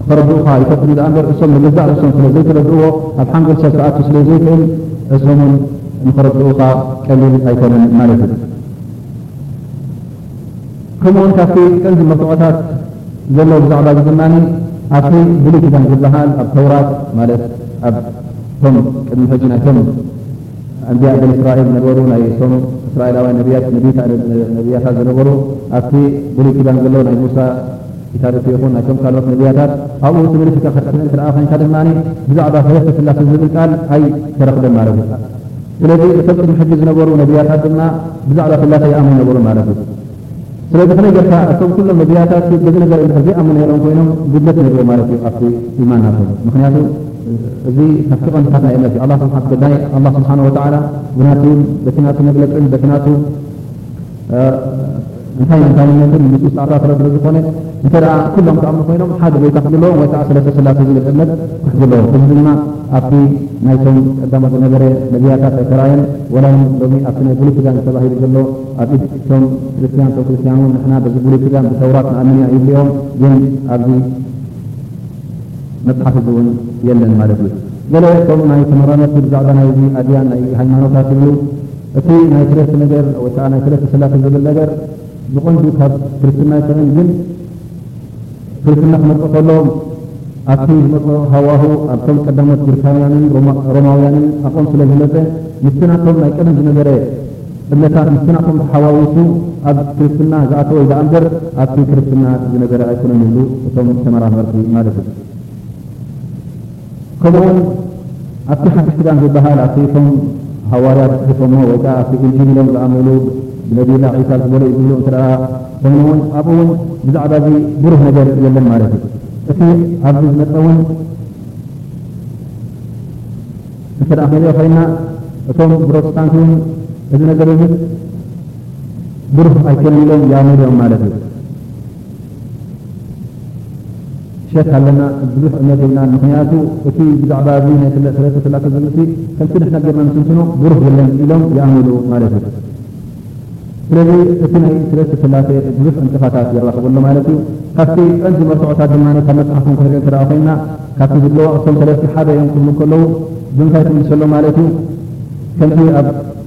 ክተረድኡኻ ይፈትኑ ደኣምበር እሶም ንገዛእ ርእሶም ስለ ዘይተረድእዎ ኣብ ሓንጎል ሰብ ክኣቱ ስለ ዘይክእል እሶምውን ንኸረድኡኻ ቀሊል ኣይኮነን ማለት እዩ። ከምኡውን ካብቲ ቀንዲ መርትዖታት ዘሎ ብዛዕባ እዚ ድማ ኣብቲ ብሉይ ኪዳን ዝበሃል ኣብ ተውራት ማለት ኣብቶም ቅድሚ ሕጂ ናይቶም ኣንብያ በኒ እስራኤል ነበሩ፣ ናይ እቶም እስራኤላውያን ነብያት፣ ነብይት፣ ነብያታት ዝነበሩ ኣብቲ ብሉይ ኪዳን ዘሎ ናይ ሙሳ ክታብት ይኹን ናይቶም ካልኦት ነብያታት ኣብኡ ተመሊስካ ከተጥንእ እንተደኣ ኮይንካ ድማ ብዛዕባ ሰለስተ ስላሰ ዝብል ቃል ኣይተረኽበን ማለት እዩ። ስለዚ እቶም ቅድሚ ሕጂ ዝነበሩ ነብያታት ድማ ብዛዕባ ስላሰ ይኣምኑ ነበሩ ማለት እዩ። ስለዚ ከመይ ጌርካ እቶም ኩሎም መግቢያታትሲ በዚ ነገር እንድሕር ዘይኣምኑ ነይሮም ኮይኖም ጉድለት ነይርዎ ማለት እዩ ኣብቲ ኢማን ናቶም ምኽንያቱ እዚ ካብቲ ቀንድታት ናይ እምነት እዩ ኣላህ ስብሓ ጉዳይ ኣላህ ስብሓን ወተዓላ ብናቱ በቲ ናቱ መግለፅን በቲ ናቱ እንታይን እንታይነትን ምስ ዝተኣሳሰረ ስለ ዝኾነ እንተ ደኣ ኩሎም ክኣምኑ ኮይኖም ሓደ ጎይታ ክህልዎም ወይ ከዓ ስለተ ስላሴ ዝብል እምነት ክሕዙ ኣለዎም እዚ ድማ ኣብቲ ናይቶም ቀዳሞ ዝነበረ ነቢያታት ኣይተራእየን ወላ ሎሚ ኣብቲ ናይ ብሉይ ኪዳን ተባሂሉ ዘሎ ኣብ ኢድ እቶም ክርስትያን ሰብ ክርስትያን እውን ንሕና በዚ ብሉይ ኪዳን ብተውራት ንኣምን ኢና ይብሉ እዮም ግን ኣብዚ መጽሓፍ እዚ እውን የለን ማለት እዩ። ገለ እቶም ናይ ተመራመርቲ ብዛዕባ ናይዚ ኣድያን ናይ ሃይማኖታት ይብሉ እቲ ናይ ሰለስተ ነገር ወይ ከኣ ናይ ሰለስተ ስላሴ ዝብል ነገር ብቐንዱ ካብ ክርስትና ኣይኮነን ግን ፍልስፍና ክመጽእ ከሎ ኣብቲ ዝመጽኦ ሃዋሁ ኣብቶም ቀዳሞት ግሪካውያንን ሮማውያንን ኣብኦም ስለ ዝመጸ ምስቲ ናቶም ናይ ቀደም ዝነበረ እምነታት ምስቲ ናቶም ተሓዋዊሱ ኣብ ፍልስፍና ዝኣተወ ደኣ እምበር ኣብቲ ክርስትና ዝነበረ ኣይኮነን ይብሉ እቶም ተመራመርቲ ማለት እዩ። ከምኡውን ኣብቲ ሓድሽ ኪዳን ዝበሃል ኣብቲ እቶም ሃዋርያት ጽሒፎሞ ወይ ከኣ ኣብቲ እንጂል ኢሎም ዝኣምንሉ ብነብይላህ ዒሳ ዝበሎ እዩ ዝብሉ እንተደኣ ኮይኑ እውን ኣብኡ እውን ብዛዕባ እዚ ብሩህ ነገር የለን ማለት እዩ። እቲ ኣብዚ ዝመጸ እውን እንተደኣ ክንሪኦ ኮይና እቶም ፕሮቴስታንት እውን እዚ ነገር እዚ ብሩህ ኣይኮነን ኢሎም ይኣምንሉ እዮም ማለት እዩ። ሸክ ኣለና ብዙሕ እምነት የብልናን ምክንያቱ እቲ ብዛዕባ እዚ ናይ ክለ ሰለተ ስላሰ ዝብል ሲ ከምቲ ንሕና ጌርና ንትንትኖ ብሩህ የለን ኢሎም ይኣምንሉ ማለት እዩ ስለዚ እቲ ናይ ሰለተ ስላሰ ብዙሕ ዕንቅፋታት የራክቡ ኣሎ ማለት እዩ ካብቲ ቀንዲ መርትዖታት ድማ ካብ መፅሓፎም ክንርኢ እንተ ኮይና ካብቲ ዝብለዎ እቶም ሰለስቲ ሓደ እዮም ክብሉ ከለዉ ብምንታይ ትምልሰሎም ማለት እዩ ከምቲ ኣብ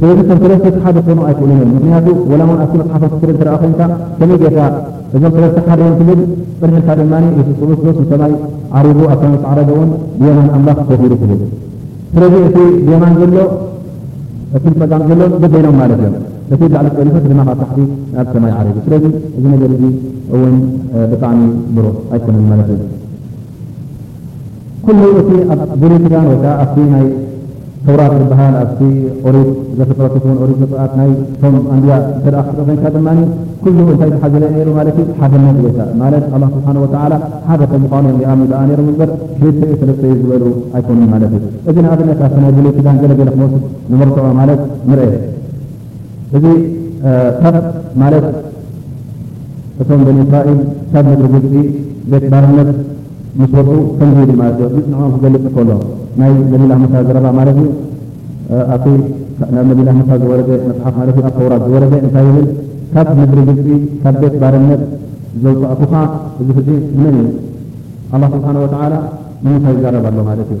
ስለዚ እቶም ሰለስተ ሰሓ ክኾኑ ኣይክእሉን እዮም ምኽንያቱ ወላ እውን ኣብቲ መፅሓፎም ክትርኢ እንተደኣ ኮይንካ ከመይ ጌርካ እዞም ሰለስተ ሓደ እዮም ትብል ፅንሕ ኢልካ ድማ የሱስ ክርስቶስ ንሰማይ ዓሪጉ ኣብታ ምስ ዓረገ እውን ብየማን ኣምላኽ ኮፍ ኢሉ ትብል ስለዚ እቲ ብየማን ዘሎ እቲ ብፀጋም ዘሎን በበይኖም ማለት እዮም እቲ ብ ላዕሊ ተጠሊፉ እቲ ድማ ካብ ታሕቲ ናብ ሰማይ ዓሪጉ ስለዚ እዚ ነገር እዚ እውን ብጣዕሚ ብሩህ ኣይኮነን ማለት እዩ ኩሉ እቲ ኣብ ብሉይ ኪዳን ወይ ከኣ ኣብቲ ናይ ተውራት ዝበሃል ኣብቲ ኦሪት ዘፍጥረት ይኹን ኦሪት ዘጽኣት ናይ ቶም ኣንብያ እንተ ክትርኢ ኮንካ ድማ ኩሉ እንታይ ዝሓዘለ እዩ ነይሩ ማለት እዩ ሓድነት ጎይታ ማለት ኣላህ ስብሓን ወተዓላ ሓደ ከም ምዃኑ እዮም ይኣምኑ ደኣ ነይሮም እምበር ክልተ እዩ ሰለስተ እዩ ዝበሉ ኣይኮኑን ማለት እዩ እዚ ንኣብነት ኣብቲ ናይ ብሉይ ኪዳን ገለ ገለ ክንወስድ ንመርትዖ ማለት ንርኤ እዚ ኸብ ማለት እቶም በኒ እስራኤል ካብ ምድሪ ግብፂ ቤት ባርነት ምስ ወፁ ከምዚ ይብል ማለት እዩ። እዚ ንዕኦም ክገልፅ ከሎ ናይ ነቢላህ ሙሳ ዘረባ ማለት እዩ። ኣብቲ ናብ ነቢላህ ሙሳ ዝወረደ መፅሓፍ ማለት እዩ ኣብ ተውራት ዝወረደ እንታይ ይብል ካብ ምድሪ ግብፂ ካብ ቤት ባርነት ዘውፃእኩኻ እዚ ሕዚ ንመን እዩ ኣላህ ስብሓነሁ ወተዓላ ንሙሳ ይዛረብ ኣሎ ማለት እዩ።